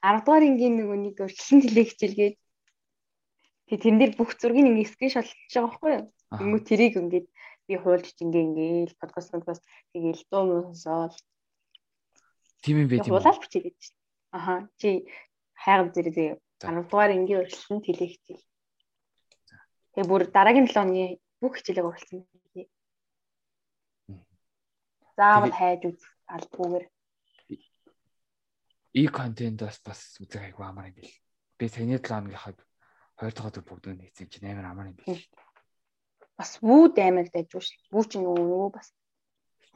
10 дугаар ингийн нөгөө нэг өрчлөн тэлээ хичээлгээд тэг тэрэн дээр бүх зургийг ингээ скриншот хийж байгаа байхгүй юу? Тэнгүү тэрийг ингээд би хуулж ингээ ингээл подкаст подкаст тэгээл дуу муу сонсоод тийм юм байт юм. хуулаад бичээд байж. Аха чи хайгав зэрэг За. 10 дугаар ингийн өрчлөн тэлээ хичээл. Тэгээ бүр дараагийн 7 оны бүх хичээлийг уралсан. Мгм. Заавал хайж үзэх албагүйгээр И контентоос бас үзэх айгу амар юм бил. Би саяны 7 хоногийнхаа 2 дахь өдөр бүгд нэгсэн чинь амар амар юм бил. бас вүүд амар дайж шүү. Вүү чи нөгөө бас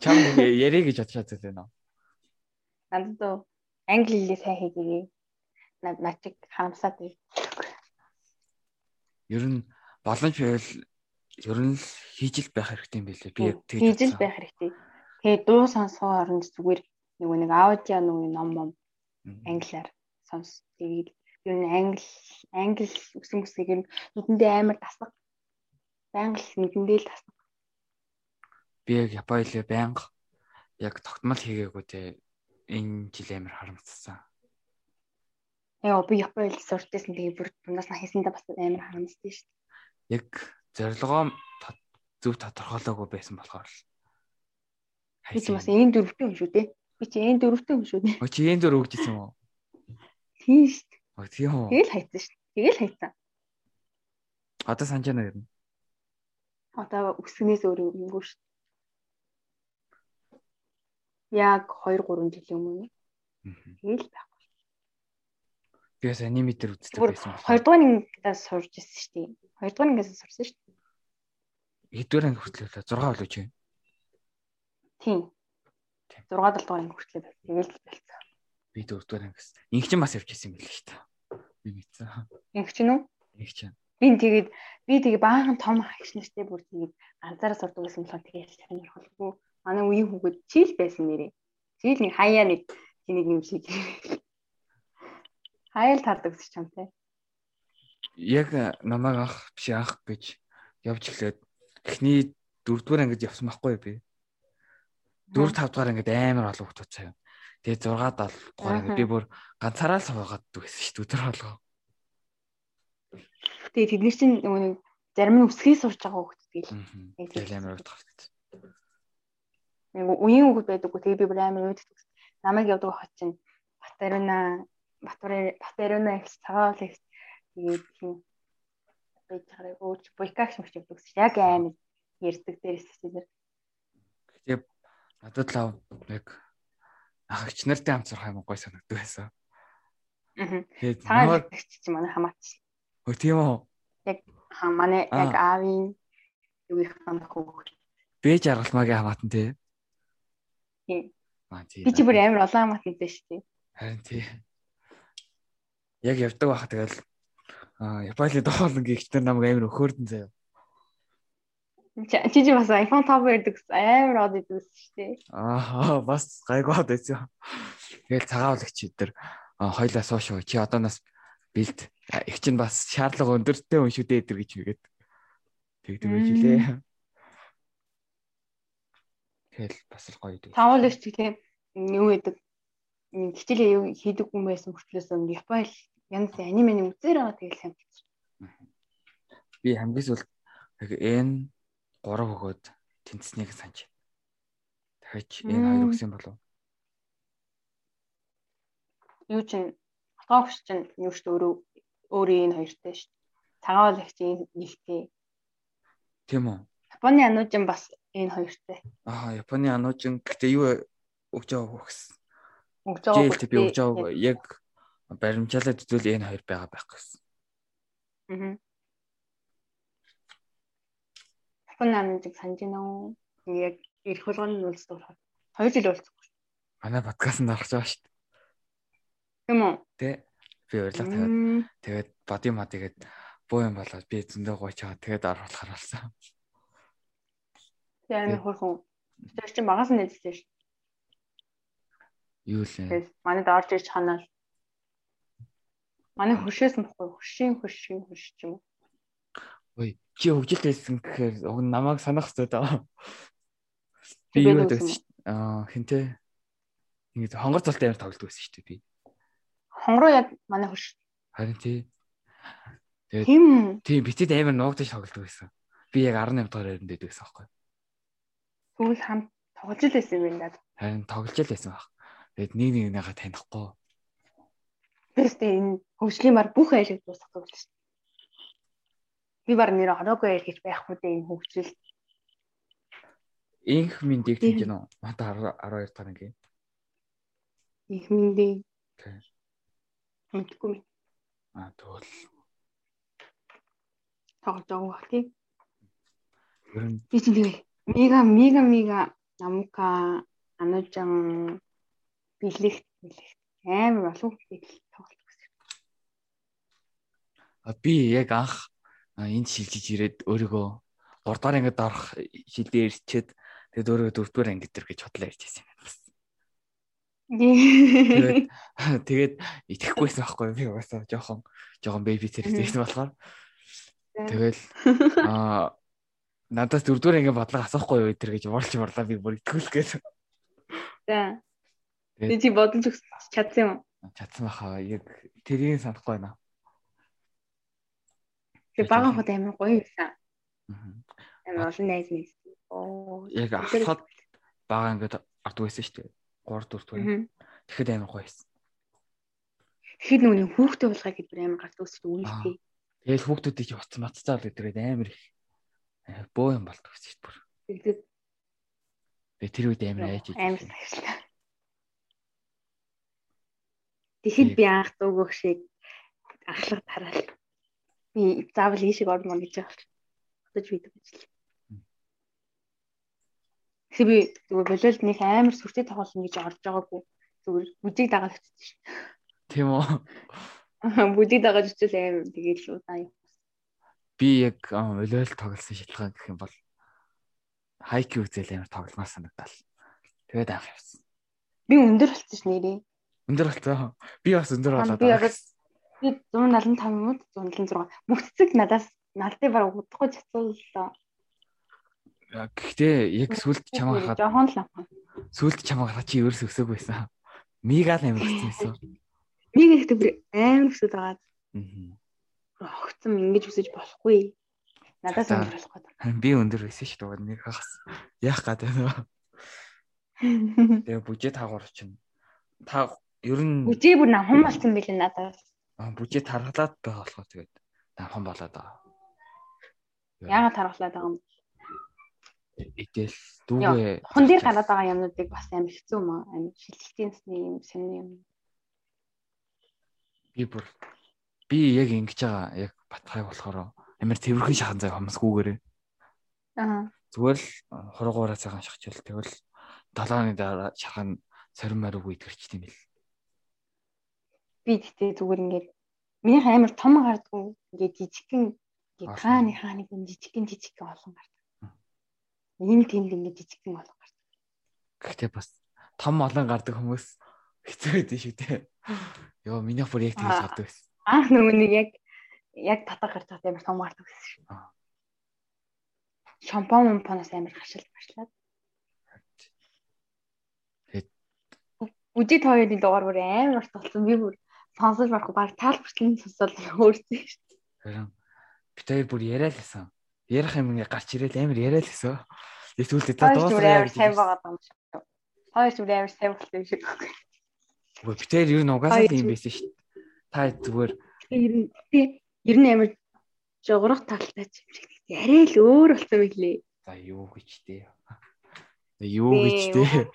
Чам ярэ гэж чадсан байна уу? Надад дөө англи хэлээ сайн хийгээе. Начиг харамсаад бай. Ер нь боломж байвал ер нь л хийж л байх хэрэгтэй юм билээ. Би яг тэгж хийж л байх хэрэгтэй. Тэгээ дуу сонсгоо оронд зүгээр нөгөө нэг аудио нөгөө ном ном англиар сонс. Тэгээд ер нь англи англи үсэн бүсгийг ер нь нүдэндээ амар тасаг. Байнга л нүдэндээ л тасаг. Би яг Японы байнга яг тогтмол хийгээгүй те энэ жил амар харамссан. Яа би япон хэл сурчсан тэгээ бүр дундаас нь хийсэндээ бас амар харамсдаг шүү дээ. Яг зорилгоо зөв тодорхойлоогүй байсан болохоор л. Би ч бас энэ дөрөвтэй юм шүү дээ. Би чи энэ дөрөвтэй юм шүү дээ. Өө чи энэ дөр өгч ирсэн юм уу? Тийм шүү дээ. Өө тийм үү? Тэгэл хайцсан шүү дээ. Тэгэл хайцсан. Одоо санаж байна юм. Одоо өсгнээс өөр юмгүй шүү. Яг 2 3 жилийн өмнө тэгэл байх. Би бас аниматор үздэг байсан. 2 дугаар ангидаа сурж ирсэн шүү дээ. 2 дугаар ангиас сурсан шүү дээ. Хэдвэр анги хүртэл 6 болоо чи. Тийм. Тийм. 6 7 дугаар анги хүртэл байх. Тэгэл болцсон. Би 4 дугаар ангис. Инх чинь бас явж юм билээ шүү дээ. Би мэдсэн. Нү? Инх чинь. Би тэгээд би тэгээ баахан том агч нартай бүр тэгээд ганцаараа сурдаг гэсэн болохоор тэгээд шахин орхолгүй. Манай үеийн хүүхэд чийл байсан нэрээ. Чийл нэг хаяа нэг чиний юм шиг. Хаяал тардаг гэж чамтай. Яг намайг ах биш ах гэж явж эхлээд эхний 4 дугаар ангид явсан байхгүй би. 4 5 дугаар ангид амар олон хүмүүс цаа. Тэгээ 6 7 дугаар ангид би бүр ганцаараа л суугаад байсан шүү дээ өдөр болгоо. Тэгээд тэд нар чинь нөгөө нэг зарим нь өсгий сурж байгаа хүүхэд тэгэл. Тэгээ амар гэж. Нэг үеийн хүүхэд байдаггүй. Тэгээд би бүр амар өөддөг. Намайг явдаг хот чинь Батаруна Батаруна их цагаал их тэгээд тийм байж байгаа өөч буйкагш мч явдаг. Яг амар ярддаг дээрээс тийм. Тэгээ Надад л яг ахагч нартай хамт сурах юм гой санагддаг байсан. Аа. Тэгээд цааш чи манай хамаач. Хөө тийм үү? Яг манай яг аавын юугийнхан хөөх. Бэж аргалмаагийн хамаатан тий. Тийм. Аа тий. Би чи бүр амар олон хамаатан дээ шүү дээ. Харин тий. Яг явдаг байхад тэгэл аа Японы доолн гихтэр намайг амар өхөөрдөн заяа. Чи чи бас iPhone 5 ярьдаг амар од идэв шүү дээ. Аа бас гайгүй од байсан. Тэгэл цагаавлагч эдэр хоёлаа суушгүй чи одоо нас бэлд их чинь бас шаардлага өндөртэй хүн шүү дээ гэж үгээд тэгдэг байж лээ. Тэгэл бас л гоё идэв. Тавуулагч тийм юу гэдэг хичээлээ юу хийдэг хүн байсан мөртлөөс Япон янз аниманы үзээр байгаа тэгэл сайн. Би хамгийн сүүлд энэ 3 өгөөд тэнцснийг санаж. Дахиж энэ хоёр өгсөн болов. Юу чин автогч чин юу ч өөрөө өөрөө энэ хоёртой шүү. Цагаан лагч энэ нэгтэй. Тийм үү? Японы ануужин бас энэ хоёртой. Аа, Японы ануужин гэхдээ юу өгж байгаа хөөс. Өгж байгаа. Жээлт би өгж байгаа яг баримжаалаад үзвэл энэ хоёр байгаа байх гэсэн. Аа. Японы намжиг санаж байна уу? Яг ирэх болгоны уулздаг болохоор 2 жил уулзсан. Манай подкастт орж байгаа шүү дээ. Тийм үү? Тэ. Би урилга тавиад тэгээд боди маа тэгээд буу юм болоод би зөндөө гойч байгаа тэгээд оруулахар болсон. Тэгээд хөрхөн. Тэр чинь багаас нь нэзсэн шүү. Юу лээ? Манайд орж ирж ханаал. Манай хөршөөс мөхгүй хөршийн хөршийн хөрш ч юм уу. Ой, чи хөгжилт байсан гэхээр уг намайг санах хэрэгтэй даа. Би юу гэдэг аа хинтээ ингэ хонгор цолтой амар тоглодог байсан шүү дээ би. Хонгороо яг манай хөрш. Харин тий. Тэгээд тийм тий бицэд амар нуугдаж тоглодог байсан. Би яг 18 дахь хайранд дэд байсан байхгүй. Тэгвэл хамт тоглож л байсан юм даа. Харин тоглож л байсан баг. Тэгээд нэг нэг нэгээ танихгүй. Тэрс тэ энэ хөгжлийн бар бүх айлыг дуусгах гэж байна би баг нэр ороогүй ял гэж байхгүй дээ энэ хөгжил. Инх мэндийг хийж гэнэ үү? Мата 12 дахь анги. Инх мэндийг. Окей. Мэдгүй. Аа тэгвэл тоглож байгаа баг тийм. Ер нь би чинь тэгээ мега мега мега намка анужан бэлэгт бэлэгт. Амар олон хүнтэй тоглож байсан. А би яг анх энд шилжиж ирээд өөрийгөө 3 дахь ангид орох шилдээ ирчээд тэгээд өөрийгөө 4 дугаар анги дээр гэж бодлоо ярьж байсан юм байна. Тэгээд [laughs] итгэхгүйсэн байхгүй би угаасаа жоохон жоохон бэби зэрэгтэйсэн [laughs] болохоор. Тэгэл [laughs] аа надаас 4 дугаар анги бодлого асуухгүй юу өдр гэж уурлж борлоо би бүр итгүүл гэсэн. За. Тэгээд чи бодож чадсан юм уу? Чадсан баха. Яг тэрийг санахгүй байна. Тэгээ бага хот амар гоё байсан. Амар олон найз мэйс. Оо. Яг ахлахад бага ингээд ардгүй байсан шүү дээ. 3 4 дугаар. Тэгэхэд амар гоё байсан. Тэгэхэд нүуний хүүхдээ уулгаа гэдэг амар гард өсөж үнэтэй. Тэгэл хүүхдүүдийг утас матцаа л гэдэг амар их бөө юм болдог шүү дээ. Тэгээ тэр үед амар айж ийж. Амар сахилаа. Тэгэхэд би анх дуугөх шиг ахлах тараал би заавал ийшээ орно гэж байгаа. Бодож бидэг ажил. Тэг би болоод нэг амар сүртэй тоглоно гэж орж байгаагүй. Зүгээр бүжиг дагаад очсон шүү. Тийм үү? Бүжиг дагаад очил амар тэгээд л удаан юм. Би яг болоод тоглосон шалтгаан гэх юм бол хайки үзэл амар тогломоор санагдал. Тэгээд анх явсан. Би өндөр болсон ш нэрээ. Өндөр болсон. Би бас өндөр болоод. Би яг Би 175 минут 176. Мөхцөг надаас налдыг бараг удахгүй цацууллаа. Гэхдээ яг сүлд чамаа харахад жоохон л амхан. Сүлд чамаа харахад чи ерөөс өсөг байсан. Мига л амар гэсэн байсан. Мига ихтэй бүр амар өсөд байгаа. Аа. Огцом ингэж өсөж болохгүй. Надаас өндөр болох гэдэг. Би өндөр байсан шүү дээ. Нэг хагас. Яах гээд байна. [laughs] Тэгээ бүжээ таагаар чинь. Та ер нь бүжээ бүр намхан болсон билээ надаас бүжээ тархалаад байгаа болохоор тэгээд намхан болоод байгаа. Яагаад тархалаад байгаа юм бэ? идэл дүүгээ хон дээр гараад байгаа юмнуудыг бас амар хэцүү юм аа. Амар шилжилтийн юм сонир юм. Би бүр би яг ингэж байгаа яг батгай болохоор амар тэрхэн шахан зай хомсгүйгээрээ. Аа. Зүгээр л хургуураа цагаан шахчихвал тэгвэл далааны дараа шахан сорин марууг идгэрч тийм л. Би тэгтээ зүгээр ингээд минийх амар том гардгүй ингээд жижигхэн ингээд хааны хааны гэн жижигхэн жижигхэн олон гардаг. Ийм тэнд ингээд жижигхэн олон гардаг. Гэхдээ бас том олон гардаг хүмүүс хэцүү байдаг шүү дээ. [laughs] Йоо миний бүр яг тэгж гардаг байсан. Аа нөгөө нэг яг яг татах гарч байгаа амар том гардаг байсан шүү. Шампан мампанаас амар хашилт барьлаад. Тэгээд үдий тооёрын дугаар бүр амар урт болсон. Би бүр сонсож барахгүй баг тайлбарлан сонсоод өөрсдөө шүү. Харин бид хоёр бүр яриа л байсан. Ярих юм ингээ гарч ирээл амар яриа л гэсэн. Яг зүйлдээ за дуусаа гэж сайн байгаа юм шиг. Хоёр ч амар сайн болтой юм шиг. Үгүй бид хоёр ер нь угаасаа тийм байсан шүү. Та зүгээр ер нь ер нь амар жогрох талтай ч юм шиг. Арай л өөр болсон байлээ. За юу гэж тээ. Юу гэж тээ.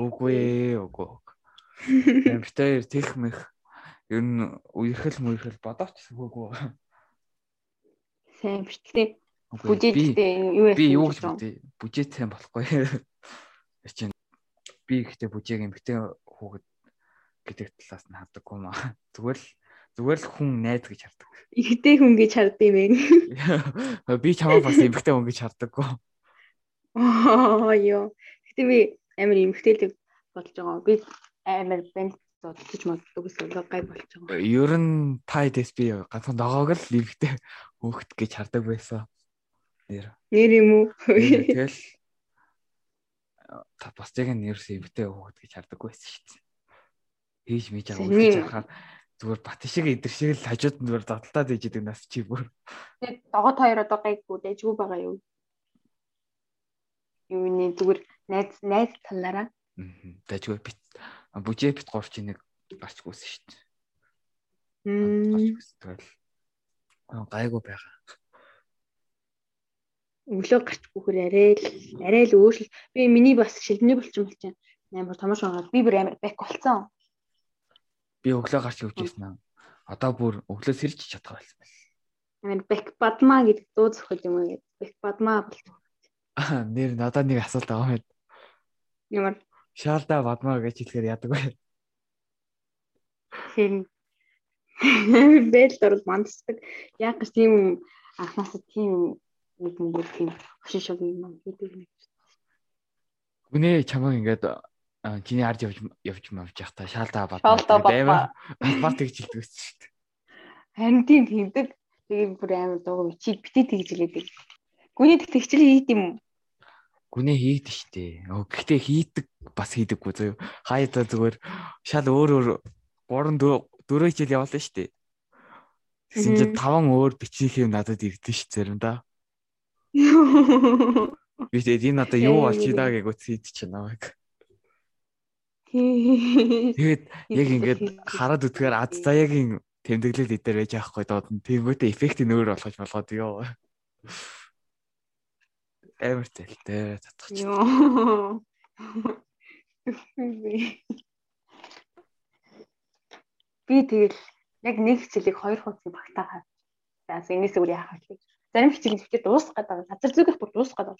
Үгүй үгүй. Бид хоёр тех мэх ер нь үерхэл мүерхэл бодооч үгүй. Сайн битгий. Бүжээтэй юу? Би юу гэж бодъё? Бүжээ сайн болохгүй. Ячин би ихтэй бүжээг эмгтэй хүүхэд гэдэг талаас нь хардаггүй маа. Зүгээр л зүгээр л хүн найз гэж хардаг. Ихтэй хүн гэж харддаг юм бэ? [laughs] Би чамаа бас эмгтэй хүн гэж хардаггүй. Аа ёо. Гэтэ би амар эмгтэйлэг болж байгаа. Би амар бент зодтолж моддог гэсэн гай болж байгаа. Ер нь та дэс би ганцхан догоог л эмгтэй хөөхт гэж хардаг байсан нэр. Нэр юм уу? [laughs] Тэгэл та бас яг нэрс эвтэй хөөхд гэж хардаггүй байсан шүү дээ. Хийж мэж байгаа үгүй харахаар зүгээр бат шиг идэр шиг л хажууд нь зүгээр додтолтаад ээж идэг нас чи бүр. Тэгээд догоод хоёр одоо гайгүй дэжгүй байгаа юу? Юу нэ зүгээр найз найз талаараа. Аа. Дэжгүй бит бүжээ бит гурч нэг гарчгүйсэн шүү дээ. Мм. Тэгэл гайгүй байгаа өглөө гарчгүй хөр арай л арай л өөрчлөл би миний бас шилдний болчин болчин амар томоош байгаа би бүр амар бэк болцсон би өглөө гарч явжсэн аа. Одоо бүр өглөө сэрж чадах байсан байл амар бэк бадма гэдэг дуу зохиол юм уу гэдэг. Бэк бадма болцсон нэр надад нэг асуулт байгаа юм. Ямар? Шаалда бадма гэж хэлэхээр яадаг вэ? Хин? Бэл дөрөв мандсдаг яг гэж тийм анхнаасаа тийм нэг нэг тийм. Хошин шог юм хийдэг нэг. Гүнээ чамаа ингээд чиний ард явж явж мавж явах та шаалдаа бат. Амар бат тэгж хэлдэг байсан шүү дээ. Харин тийм тэгдэг. Тэгээд бүр амар дуу чи битээ тэгж хэлээдэг. Гүнээ тэгчл хийд юм уу? Гүнээ хийд штэ. Өө гэхдээ хийдэг бас хийдэггүй зөө. Хаяа зүгээр шал өөр өөр 3 4 жил явуулсан штэ. Тэгсэн чинь таван өөр бичих юм надад ирдэ ш заримдаа. Би [laughs] тэгээд энэ одоо юу болчихлаа гэж үтсийд чинь намайг. [laughs] Тэгээд яг ингээд хараад үтгээр ад заяагийн тэмдэглэл дээр байж аахгүй доод нь тиймээтэй эффект нөөр болгож болгоод ёо. Амар тэлтэй чинь. Ёо. Би тэгэл яг нэг хичээлийг хоёр хуудсыг багтаагаад. За энэс өөр яах вэ? зарим хичээл хичээл дуусах гэдэг. Газар зүйгэх бүр дуусах гэдэг.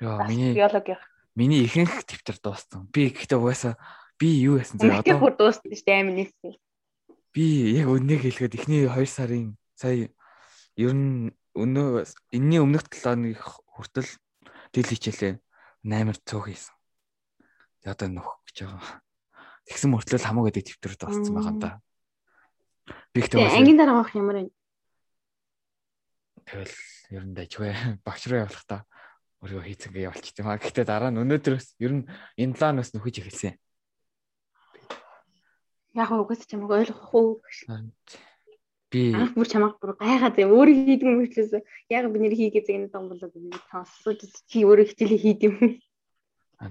Яа, миний биологи. Миний ихэнх дэвтэр дууссан. Би гэхдээ угаасаа би юу яасан зэ одоо. бүр дууссан шүү дээ амин нэгсэн. Би яг өнөөг хэлгээд эхний 2 сарын сая ер нь өнөө энэний өмнөх 7 хоног хүртэл тэл хичээлээ 8 цог хийсэн. Одоо нөх гэж байгаа. Тэгсэн мөртлөө хамаагүй гэдэг дэвтэр дууссан байгаа юм да. Би ихтэй ангийн дараа авах ямар вэ? Тэгэл ер нь дайггүй [laughs] багш руу явуулахдаа өөрийгөө хийцэнгээ явуулчих юм аа. Гэхдээ дараа нь өнөөдрөөс ер нь энэ планаас нөхөж эхэлсэн. Яг угаас чамайг ойлгох уу гэж. Би анх бүр чамайг бүр гайхаад юм. Өөрөө хийдэг юм хэлээс яг би нэр хийгээ зэгнэ том болоод би таасууд чи өөрөө хичээлээ хийд юм.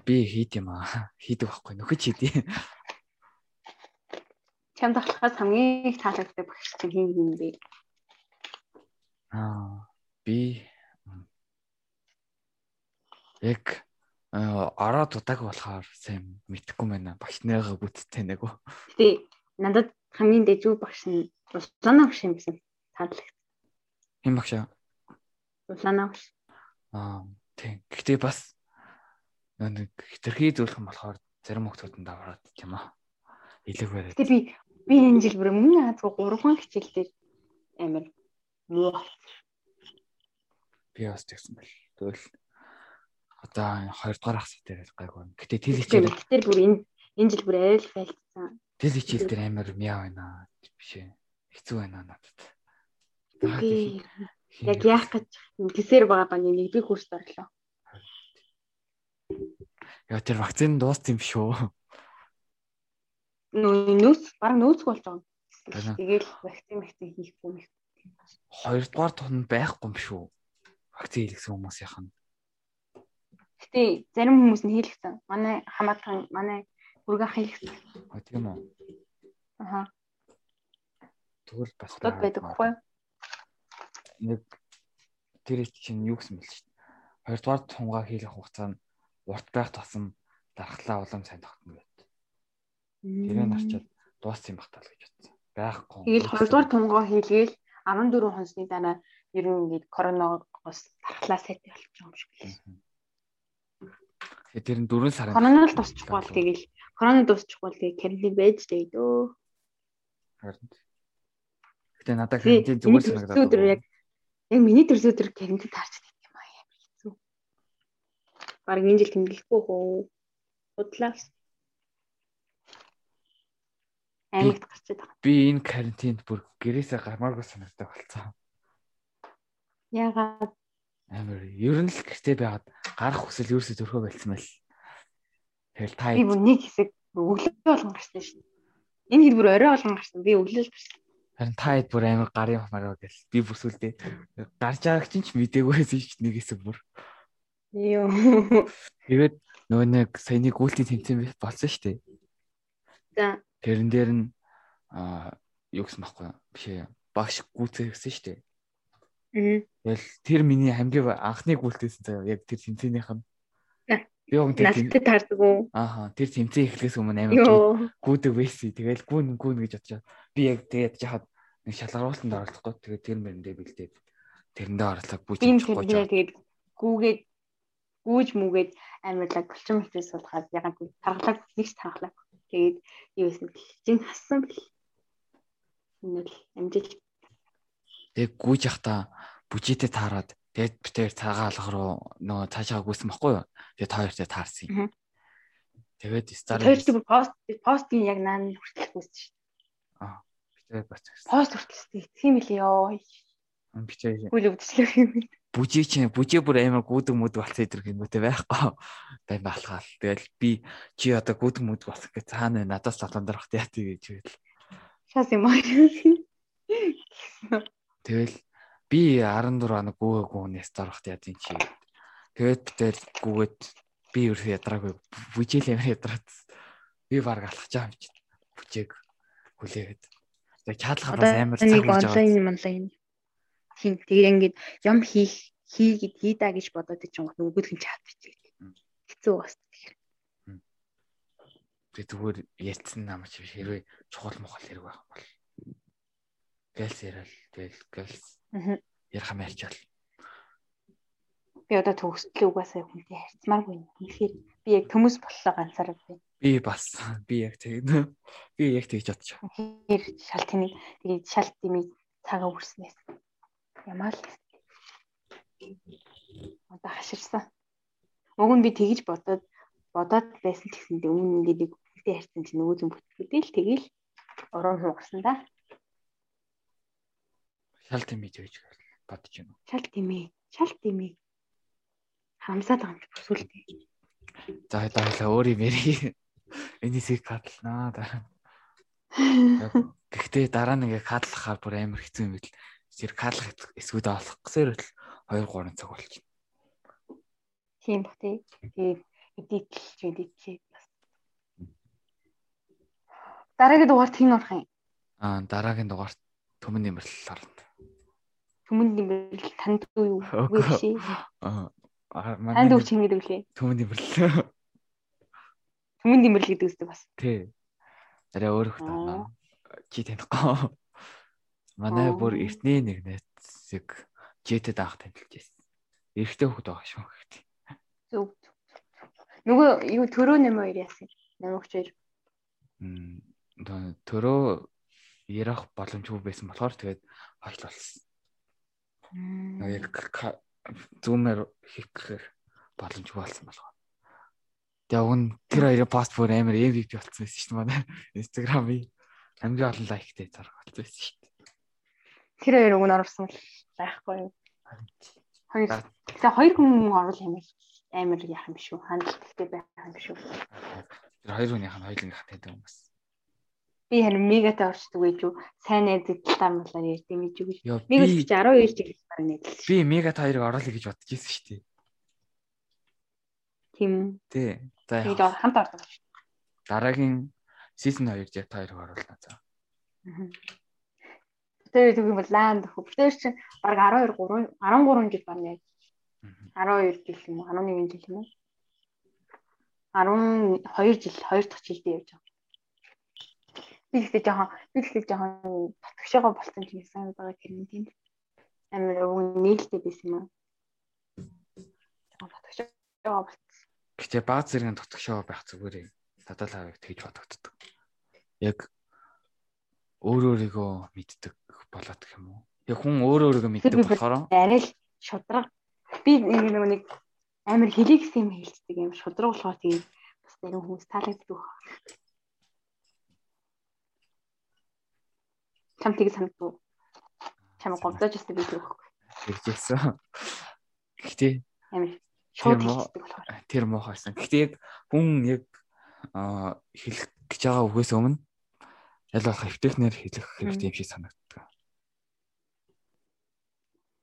Би хийд юм аа. Хийдэг байхгүй нөхөж хийдий. Чамд ахлахаас хамгийн их таалагддаг багш чинь хин юм бэ? Аа би яг ороод удааг болохоор сайн мэдхгүй байна. Багш нарыгаа бүтцтэй нэг үү. Тий. Надад хамгийн дэжүү багш нь Улаана багш юм гэсэн таалагдсан. Хэн багш аа? Улаана багш. Аа тийм. Гэхдээ бас нэг хитрхий зөвлөх юм болохоор зарим хүмүүсэнд даваад тийм аа. Илэг барай. Гэтэ би би энэ жил бүр өмнө азгүй 3 хан хичээлдээ амар муу. Би бас тэгсэн бэл. Тэгвэл одоо 2 дугаар хасах дээр гайгүй. Гэтэ тэл хичээл. Тэр бүр энэ энэ жил бүр арай л байлцсан. Тэл хичээл дээр амар мяа байна. Биш ээ. Хэцүү байна надад. Яг яах гэж тэсэр байгаа ба нэг би курс орлоо. Яа тэр вакцины дууссан юм шүү нөөц баг нөөцг болж байгаа. Тэгэл вакцин вакцин хийхгүй юм. Хоёрдугаар тун байхгүй юм шүү. Вакцин хийлгсэн хүмүүсийнх нь. Гэтэ зарим хүмүүс нь хийлгсэн. Манай хамаатан манай бүргэн хийлгсэн. А тийм үү. Аха. Тэгвэл бас тод байдаг хгүй. Нэг тэр чинь юу гэсэн бэл шүү дээ. Хоёрдугаар тунгаа хийлгэх хугацаа нь урт байх тусам дархлаа улам сайн тогтно гэдэг. Тэрээ нарчаад дууссан юм бахтал гэж бодсон. Байхгүй. Тэгэл 2 дугаар тунгоо хийлгээл 14 хонсны дараа ер нь ингээд коронавигоос дархлаа сайтай болчих юм шиг лээ. Тэгээ тэр нь 4 сарын корона л тусчихгүй бол тэгэл корона дуусчихгүй бол тэгээ карантин байж дээ дөө. Харин. Гэтэ надад карантин зүгээр санагдаад байна. Яг яг миний төрсө өдөр карантин таарч байдаг юм аа ямар хэцүү. Бараг энэ жил тэмдэглэхгүй хөө. Удлаас. аймагт гарчаад байгаа. Би энэ карантинд бүр гэрээсээ гармааргүй санагддаг болцсон. Яагаад? Амар ер нь л гэртээ байгаад гарах хүсэл ерөөсөө төрхөө болцсон байл. Тэгэл та бүр нэг хэсэг өглөө болгон гарсан дээ. Энэ хэд бүр орой болгон гарсан. Би өглөө л гарсан. Харин та хэд бүр амар гарын хамаараа гэл би бүр сүлдээ гарч байгааг чинь ч мдэггүйсэн шүү дээ нэг хэсэг бүр. Йоо. Тэгээд нөгөө нэг саяны гүйлтийн тэмцээн болсон шүү дээ. За. Тэрэн дээр нь аа юу гэсэн баггүй биш ээ. Багш гүцээ гэсэн шүү дээ. Тэгэл тэр миний хамгийн анхны гүйлтээсэн заяа яг тэр тэмцээнийх нь. Би өгн тэр таардаг уу? Ааха тэр тэмцээн эхлээс өмнө амар гүдэг байсан. Тэгэл гүн гүн гэж бодчихоо. Би яг тэгээд яхад нэг шалгаруулсанд оролцохгүй. Тэгээд тэр мэрэндээ бэлдээд тэрэндээ орлоо гүйж чадахгүй. Тэгээд гүүгээд гүүж мүгээд амирлаг булчин мэтээс суулгаад ягаад тархлаг нэгс тархлаг Тэгээд юу гэсэн бэл жин хассан бэл. Энэ л амжилт. Тэг гүйж явахдаа бүжитэй таарад тэгээд битээр цагаан алга руу нөгөө цаашаа гүйсэн баггүй юу? Тэгээд хоёртой таарсан юм. Тэгээд стар Тэр пост постын яг наан хүртэл гүйсэн шүү дээ. Аа. Битээр бац. Пост хүртэл тийм л ёо. Битээр. Гүйл өвдөслөх юм бүжиг чинь бүжиг бүр амар гүдэг мүд болсон идэр гэнүүтэй байхгүй бай балхаал. Тэгэл би чи одоо гүдэг мүд болох гэж цаана надаас заландарах яа тий гэж хэлээ. Шас юм аа. Тэгэл би 14 хоног гүгээгүй хүнээс зарах яа тий чи. Тэгээд битэр гүгээд би юу ядраагүй бүжил амар ядраад. Би баг алхаж байгаа юм чи. Бүжиг хүлээгээд. Тэгээд чадлахаа бас амар цаг хийж байгаа. Онлайн онлайн Тийм тэгээ ингээд юм хийх хийгээд хийдаа гэж бодоод чинь нөгөөдх нь чаавчих. Хэцүү бас тэгэхээр. Тэгээ зүгээр ялцсан намч хэрвээ чухал мохол хэрэг байх бол гэлс ярил тэгэл гэлс ярих юм ярьчаал. Би одоо төгсөлөө угаасаа хүнтэй харьцмааргүй. Тэгэхээр би яг төмөс боллоо ганцаараа би. Би бас [laughs] би яг тэгнэ. [laughs] Би яг тэгж бодчих. Тэгэхээр шал тэнийг тэгээд шал тэмийг цагаа үрснээс Ямаа л. Одоо хаширсан. Уг нь би тэгж бодоод бодоод байсан ч гэсэндээ өмнө ингээд бүгдээ харьцсан чинь нөгөө зүг бүтгүүдээ л тэгэл орон хугарсан да. Шал тэмээ гэж бодож байна уу? Шал тэмээ. Шал тэмээ. Хамсаад байгаа юм чи бүсүүлтэй. За хоёлаа өөр юм ярий. Энисийг кадлнаа дараа. Гэхдээ дараа нь ингээ кадлахаар бүр амар хэцүү юм бэл зэрэг хаалах эсвүүдээ олох гэсээр л 2 3 цаг болчихно. Тийм бах тий. Тэгээд эдитлж эдитлээ бас. Дараагийн дугаарт хэн орох юм? Аа дараагийн дугаарт төмөн нэмэрлэл орно. Төмөн нэмэрлэл танд юу үгүй шээ. Аа Танд үуч хин гэдэг үлээ. Төмөн димэрлээ. Төмөн димэрл гэдэг үстэй бас. Тий. Арай өөр хөлт байна. Чи танихгүй. Манай бүр эртний нэг найзыг жетэд анх танилцж байсан. Эрэгтэй хөхд байгаа шүү гэхдээ. Зөв. Нөгөө юу төрөө нэм хоёр яасан. Намайг чир. Мм төрөө ярах боломжгүй байсан болохоор тэгээд хойш болсон. Яг зүүмээр хийх боломжгүй болсон болохоор. Тэгээ уг нь тэр хоёрын пост бүр амар MVP болсон байсан шүү дээ манай Instagram-ийн хамгийн олон лайктай зарах болсон байсан шүү дээ. Тэр хоёр уг нь орсон байхгүй юу? Хоёр. Тэгээ хоёр хүн орвол амар амар яах юм шүү. Хандлагатай байх юм шүү. Тэр хоёр хүнийх нь хоёулынх нь таньдаг хүмүүс. Би харин мегатай орчдөг гэж юу? Сайн найзад талаар ярьд юм гэж юу? Мега чи 12 жил байна нэдэл. Би мегат хоёрыг оруулъя гэж бодож ирсэн шүү дээ. Тийм. Тий. За яг хамт ордог. Дараагийн season 2 jet 2-ыг оруулна за. Тэр үг юм бол ланд хөө. Тэр чинь баг 12 3 13 жил байна яг. 12 жил юм уу? 11 жил юм уу? 12 жил 2 дахь жилдээ явж байгаа. Би ихтэй жоохон би ихтэй жоохон татгшаага болсон ч гэсэн байгаа хэрэг тийм. Амар өвгөн нээлттэй байсан юм аа. Татгшаага болсон. Гэтэ баг зэрэг тотгошоо байх зүгээр надад л авыг тэгж бодогддог. Яг өөр өөрийгөө мэддэг болоод гэх юм уу? Яг хүн өөр өөрийгөө мэддэг болохоор арай л шудраг. Би нэг нэг амар хэлийг юм хэлцдэг юм шудраг болохоор тийм бас зарим хүмүүс таалагддаг. Чам тийг санагдав. Чам гомдож өстэй би түүхгүй. Тэгжсэн. Гэхдээ амар шууд хэлдэг болохоор. Тэр муухайсан. Гэхдээ яг хүн яг хэлэх гэж байгаа үгээс өмнө аль болох эвтэхнэр хэлэх хэрэгтэй юм шиг санагддаг.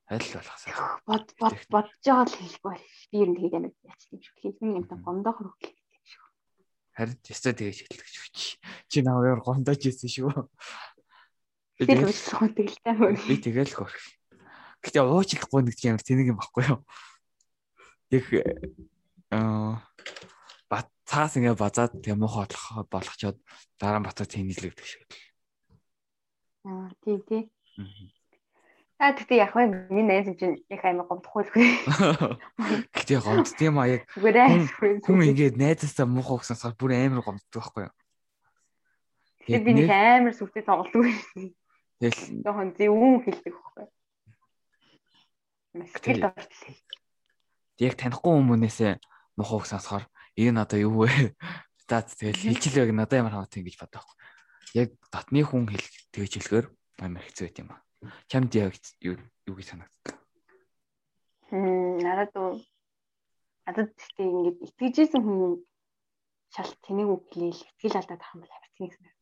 Аль болох сайн. Бод бод бодож байгаа л хэлэх бол би ер нь тэгээд амар яцсан юм шиг. Хэлний юм та хөглөх юм шиг. Харин тест тэгэж хэлдэг шүү чи. Чи наваар гомдож ирсэн шүү. Тэр үссэн тэгэл таа. Би тэгэл хөрх. Гэтэ уучлахгүй нэг юм тэнэг юм баггүй юу? яг аа бат цаас ингээ базаад тийм муухай болох болгочоод дараа нь бацаа тэнэлэгдэх шиг л. Аа тий тий. Аа тэгтээ яг вэ миний найз чинь яг амар гомдохгүй л үгүй. Гэтэ гомд тийм а яг хүн ингээд найзаасаа муухай өгсөнсөөр бүр амар гомддог байхгүй юу? Тэгээд би нэг амар сүртэй тоглолдог байсан. Тэгэл жоохон зөвүүн хэлдэг юу? Сэтгэл орчлоо яг танихгүй хүмүүнээсээ мохог сонсохоор энэ одоо юу вэ? [laughs] За тэгэл хэлчихлээ надад ямар хамаатай ингэж бодох. Яг дотны хүн хэл тэгж хэлэхээр амар хэцүү байт юм аа. Чамд яг юу юу гэж санагддаг? Хм надад надад гэхдээ ингэж итгэжсэн хүн шал тэнийг үглээл итгэл алдаад ах юм бол амар тэнэг санагдав.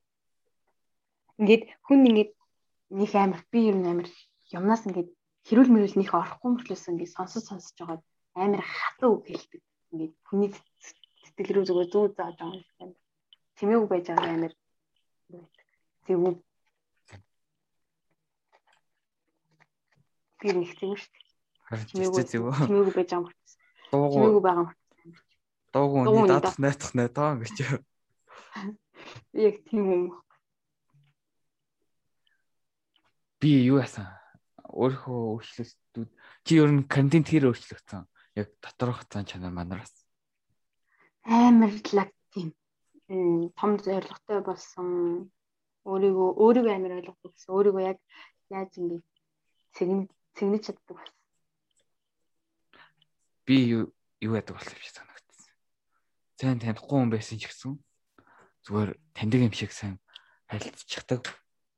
Ингээд хүн ингээд нэг амар би ер нь амар юмнаас ингээд хэрүүл мөрөл нөх орохгүй мөртлөөс ингээд сонсож сонсож байгаа амар хатуу үг хэлдэг. Ингээд хүний сэтгэл рүү зүгээр зүү зааж байгаа юм. Тэмээг байж байгаа амар зөв. Би нэг тийм шүү дээ. Тэмээг зөв. Тэмээг байж байгаа юм. Тэмээг байгаа юм. Дуугүй нэг датах найтах нэ таа гэж. [laughs] Яг тийм юм. Би юу яасан? Өөрөө өөрчлөлтүүд чи ер нь контент хэр өөрчлөгдсөн? яг доторх цаан чанар манараас амар лаг тийм том зоригтой болсон. Өөрийгөө өөрийгөө амар ойлгох гэсэн өөрийгөө яг яаж ингэ цэгэн цэгнэж чаддаг болсон би юу юу яадаг болсон юм шиг санагдсан. Сайн танихгүй хүн байсан ч гэсэн зүгээр таньдаг юм шиг сайн харилцчихдаг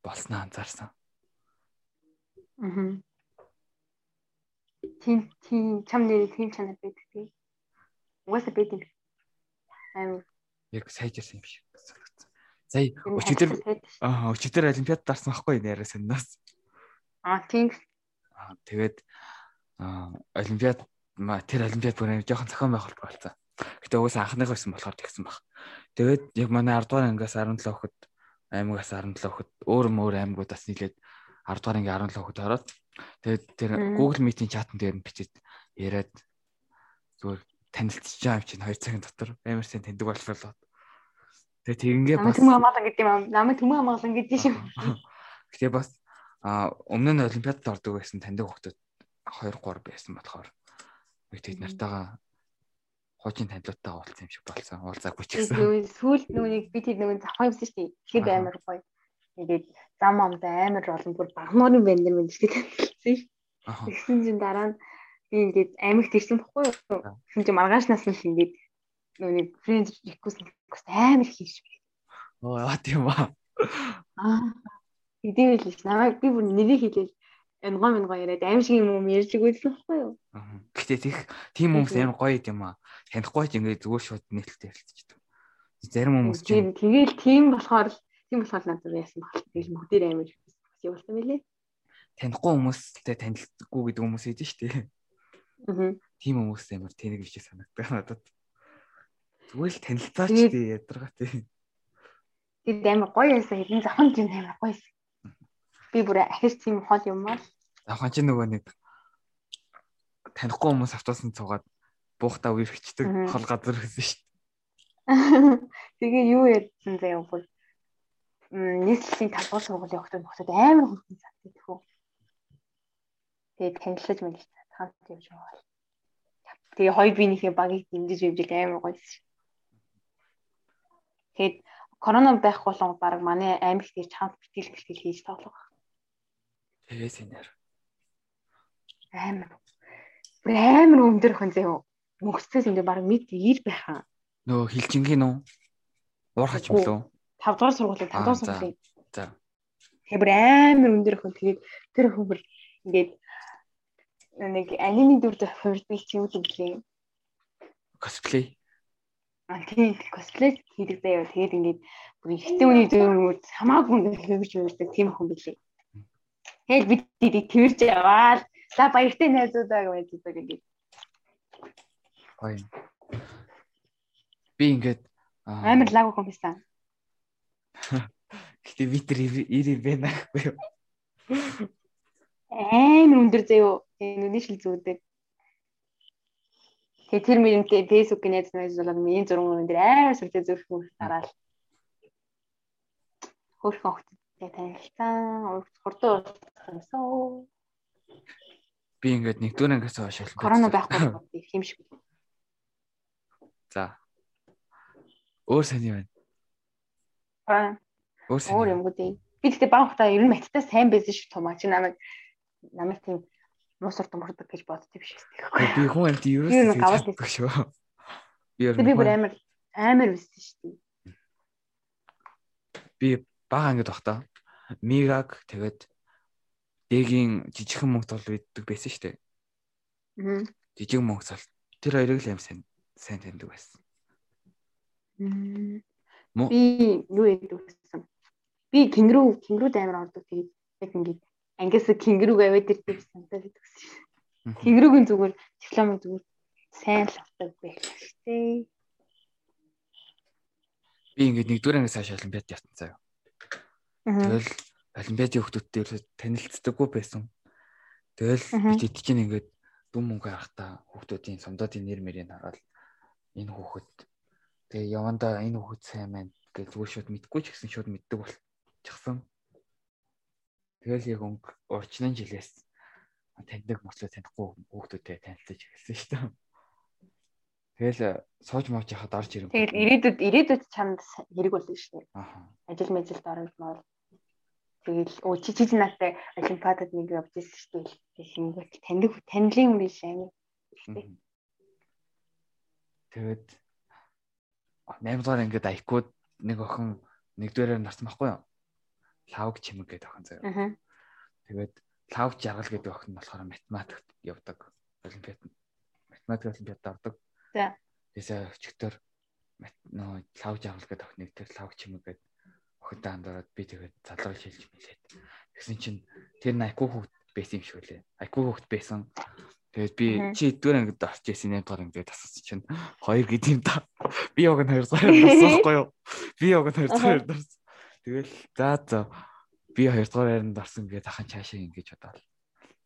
болсноо анзаарсан аа тийм тийм чам нэр тийм чанар байдаг тийм. Угаасаа байдаг. Аим яг сайжирсан юм шиг санагдсан. Сая өчигдөр аа өчигдөр олимпиад дарсан байхгүй нэрээ санаас. Аа тийм. Аа тэгээд аа олимпиад тэр олимпиад бүр жоохон зохион байгуулалт болсон. Гэтэ угаасаа анхныхаа байсан болохоор тэгсэн баг. Тэгээд яг манай 10 дугаар ангиас 17 хөхд аймагаас 17 хөхд өөр мөр аймагудаас нийлээд 10 дугаар анги 17 хөхд ороод Тэгээд тэр Google Meet-ийн чатан дээр нь бичиж яриад зүгээр байгаа юм чинь 2 цагийн дотор амар сайн таньдаг боллоо. Тэгээ тэгингээ бас Намайг хамгаалан гэдэг юм. Намайг төмөн хамгаалан гэдэг юм. [laughs] Гэтэ бас өмнө нь олимпиадад ордог байсан таньдаг хүмүүс 2 3 байсан болохоор бид нартайгаа хуучин танилуутайгаа уулзсан юм шиг болсон. Уулзаагүй ч гэсэн. Сүүлд нүг би тэр нүг завхан юмсан шүү дээ. Тэгэхээр амар гоё. Тэгээд зам амд амар олон бүр багнуурын банд нар мэд шиг танилцсан шүү. Тэгсэн чинь дараа нь би ингээд амиг тэрсэн бохгүй юу. Тэгсэн чинь маргаашнаас нь ингээд нүг фрэнд реквест амар хийш. Оо яа тийм ба. Аа. Идэвэл л намайг би бүр нэрийг хэлээл энгоо мингоо яриад аим шиг юм ярьж өгөөсөн байхгүй юу? Аа. Гэтэ тийх тийм хүмүүс амар гоё юм аа. Танихгүй ч ингээд зүгээр шууд нээлттэй ярилцдаг. Зарим хүмүүс чинь тэгэл тийм болохоор тийм болохоор надад яасан баг. Тэгэл бүгдээр амар явуулсан мөлий. Танихгүй хүмүүстэй танилцдаггүй гэдэг хүмүүс идэв шүү дээ. Аа. Тийм хүмүүс амар тэнэг биш санагддаг надад. Зүгээр л танилцаач дээ ядаргаа тийм. Тэр амар гоё яасан хэдэн захан тийм амар гоё байсан. Би бүр ахиж тийм хол юм аа. Авхан чи нөгөө нэг танихгүй хүмүүс автобусанд цугаад буухтаа үерхчдэг хол газар гэсэн шүү дээ. [laughs] Тэгээ юу ярьсан заяа бүр нийслэлийн талбар сургуулийн охтод нөхдөд амар цат гэх үү. Тэгээд танилцаж мэлж хамт явж байгаа. Тэгээ хоёр биенийхээ багийг дэмжиж явж амар гоё шүү. Тэгээд корона байх болон баг манай аймагт ирж хамт бэлтгэл бэлтгэл хийж тоглох. Тэгээс инээр. Амар. Амар өндөр хон зөө. Мөнгөцөөс ингэ баг мэд ир байхаа. Нөө хилжингийн үү? Уурхач юм лөө? 5 дугаар сургуулийн 5 дугаар сургуулийн. За. Тэгээ бүр амар өндөр хон тэгээд тэр хүн бүр ингээд нэг аниме дүр хувирдаг юм үлээ. Cosplay. А тийм cosplay хийдэг заяа. Тэгээд ингээд бүр ихтэй үний дүр хамаагүй хөвж хувирдаг тийм хүн билээ. Тэгэл бид дий тэрж яваал. За баяртай найзуудаа гэж үздэг ингээд. Гоё. Би ингээд амар лаг хүн байсан. Гэтэ би тэр ирээ байна гэхгүй юу? Амар өндөр заяо. Энэ үний шил зүүдэг. Тэгээ тэр мөрөнтэй фэйсбүүкийн найз найз болоод миний зураг өндөр амар сүртэй зүрхэн дараал. Хөрхөн хот танилцсан. Хурдан уулзсан. Би ингээд нэгдүгээр ангиас хойш л корона байхгүй юм шиг. За. Өөр сайн юм байна. Өөр сайн. Өөр юм үү? Би тэгтээ багтаа ер нь маттай сайн байсан шүү тумаа чи намайг намайг тийм мусар томордог гэж боддог биш ээ. Би хүн амт юу гэсэн чаддаг шүү. Би би бүр амар амар байсан шүү дээ. Би бага ангид бахта Мигаг тэгээд Дэгийн жижигхэн мөнгө тол үйддэг байсан шүү дээ. Аа. Жижиг мөнгө цол. Тэр хоёрыг л юм сайн сайн таньдаг байсан. Би юу яадаг гэсэн. Би кенгуру кенгурууд амар ордог тэгээд яг ингээд ангиас кенгуруг аваад ирдэг санагдаад байдаг гэсэн. Кенгуругийн зүгээр диплом зүгээр сайн л авдаг байлаа шүү дээ. Би ингээд нэгдүгээр ангиас хашаа олимпиад явсан заяа. Тэгэл олимпиадын хүмүүстэй танилцдаггүй байсан. Тэгэл бид хэд чинь ингээд дүн мөнгө харахтаа хүмүүсийн сумдуудын нэр мэрийг хараад энэ хүүхэд тэгээ явандаа энэ хүүхэд сайн байна гэж зүгээр шууд мэдгүй ч гэсэн шууд мэддэг болчихсон. Тэгэл яг өнгө урчнын жилээс таньдаг мослоо танихгүй хүүхдүүдтэй танилцаж эхэлсэн шүү дээ. Тэгэл сууж мууж яхад орж ирэв. Тэгэл ирээдүйд ирээдүйд чамд хэрэг болно шүү дээ. Ажил мэжилд орж маар Тэгэл өө чи чи надтай олимпиадад нэг явж ирсэн шүү дээ. Тэгэнгүүт таньдаг танилын юм биш амин. Тэгээд 8 дугаар ингээд айкууд нэг охин нэгдүгээрээр нарсан байхгүй юу? Лавг чимэг гэдэг охин заяа. Тэгээд лавг жаргал гэдэг охин нь болохоор математикт явдаг. Олимпиад математик олимпиадад ордог. За. Тэсээ өчигдөр нөө лавг жаргал гэдэг охиныг тэр лавг чимэг гэдэг охинтой хандаад би тэгээд залрал шилж мэлээд. Тэгсэн чинь тэр нь айку хүүхд байсан юм шиг үлээ. Айку хүүхд байсан. Тэгээд би чи эдгээр ангид орч ирсэн 8 дугаар ангид асуусан чинь хоёр гэдэг юм да. Би яг нь хоёр цагаар [laughs] дарсахгүй юу? Би яг нь хоёр цагаар дарсан. Тэгэл за за би хоёр дугаар байранд дарсан гэдэг ахын цаашаа ингэж бодоод.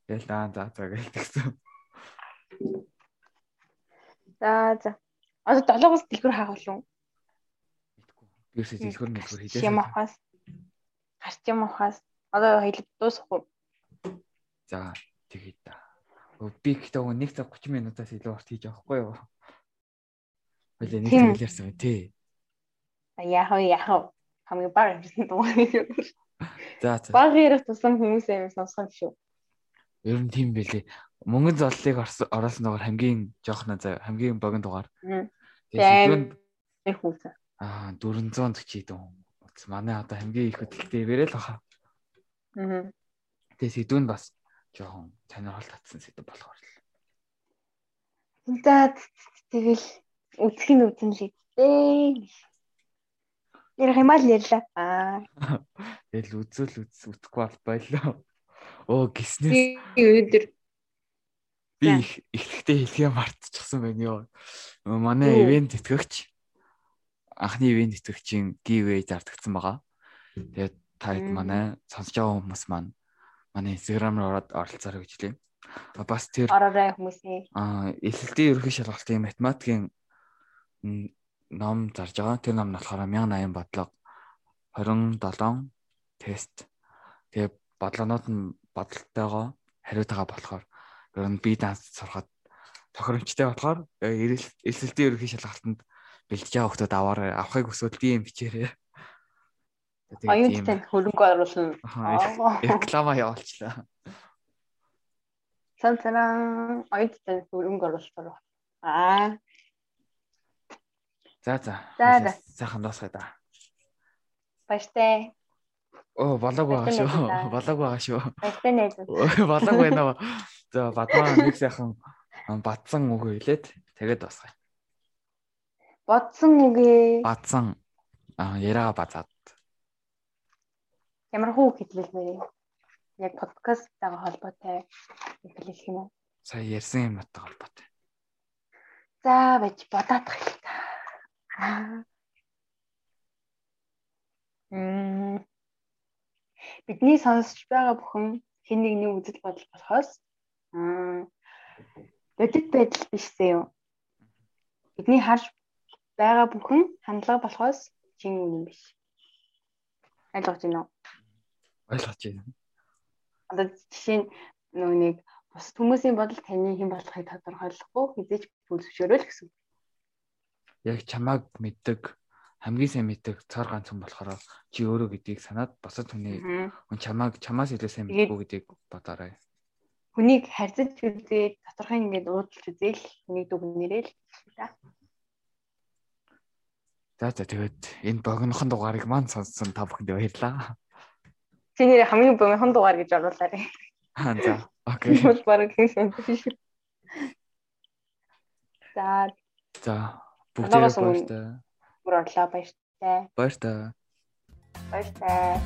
Тэгэл аа за за гэж тэгсэн. За за. Одоо 7-оос дэлгүр? Мэдгүй. Бирсээ дэлгүр мэлгүр хийлээ. Юм ухаас. Гарч юм ухаас. Одоо хэлб дуусахгүй. За тэгээд та. Би гэхдээ 1 цаг 30 минутаас илүү урт хийж авахгүй юу? Хойлоо нэг цаг ярьсан тий. Яах вэ яах вэ? Хамгийн баг юмсан дуу. За за. Баг ярих тусам хүмүүс юм сонсгоо шүү. Ер нь тийм байлээ. Мөнгөн золлыг оруулсан дугаар хамгийн жоохно заа хамгийн богино дугаар. Тэгээд их хүүсэ. Аа 440 дөө. Манай одоо хамгийн их хөдөлгөөнтэй бэрэл баха. Аа. Тэгээд сэдвүүн бас жоохон сонирхол татсан сэдв болохоор л. За тэгэл үзэх нь үзэн л дээ. Ярих юм л ярьлаа. Аа. [laughs] Тэгэл үзэл үз үзэхгүй бол байлаа. Оо гиснээс. Өнөөдөр би их ихтэй хэлхээ мартчихсан байна ёо. Манай ивент тэтгэгч анхны ивент тэтгэгчийн giveaway зардагдсан байгаа. Тэгээд та хэд манай сонсож байгаа хүмүүс маань манай Instagram руу ороод оролцоорой гэж хэлээ. Бас тэр ороорой хүмүүсээ. Аа, эхлэлтийн ерөнхий шалгалтын математикийн ном зарж байгаа. Тэр ном нь болохоор 1080 бодлого 27 тест. Тэгээ бодлогонууд нь бодолтойгоо хариутайгаа болохоор ер нь би данс сурахад тохиромжтой болохоор эрсэлтийн ерөнхий шалгалтанд бэлдэж байгаа хүмүүс аваарай. Авахыг хүсвэл DM бичээрэй. Оюуттай хөрөнгө оруулна. Реклама явуулчлаа. Сан санаа оюуттай хөрөнгө оруулалт. Аа. За за. Сайхан дуусгая да. Баяртай. Оо болоог байгаа шүү. Болоог байгаа шүү. Баяртай найз. Болоог байна уу? За бадмаа нэг сайхан бадсан үг хэлээд тэгээд дуусгая. Бодсон үгээ. Бадсан. Аа яриага базаад. Ямар хүү хэлвэл мэрээ. Яг подкасттайгаа холбоотой хэлэх юм уу? Сая ярьсан юмтай холбоотой. За байж бодоод хэл та. Мм. Бидний сонсож байгаа бүхэн хэн нэгний үзэл бодол болохоос аа бодит байдал бишсэн юм. Бидний харж байгаа бүхэн хандлага болохоос чин үнэн биш. Ойлгож байна уу? Ойлгож байна. Одоо жишээ нь нөгөө нэг бус хүмүүсийн бодол таны хэн болохыг тодорхойлохгүй хизээч бүлзөвшөөрөл гэсэн. Яг чамааг мэддэг хамгийн сайн мэддэг цар ганц хүн болохоор чи өөрөө гэдгийг санаад босод хүний хүн чамааг чамаас илүү сайн мэдгүй гэдгийг бодоорой. Хүнийг харьцаж үзээд тодорхой ингээд уудалж үзээл хүнийг дүгнэрэл та. За за тэгээд энэ богинохон дугаарыг маань сонссон та бүхэнд баярлалаа. Чиний хамгийн богинохон дугаар гэж оруулаарай. Аа за. Окей. Бол бараг хийсэн. За. За. Бүгдээ баяртай. Бүр орлоо баяртай. Баяртай. Баяртай.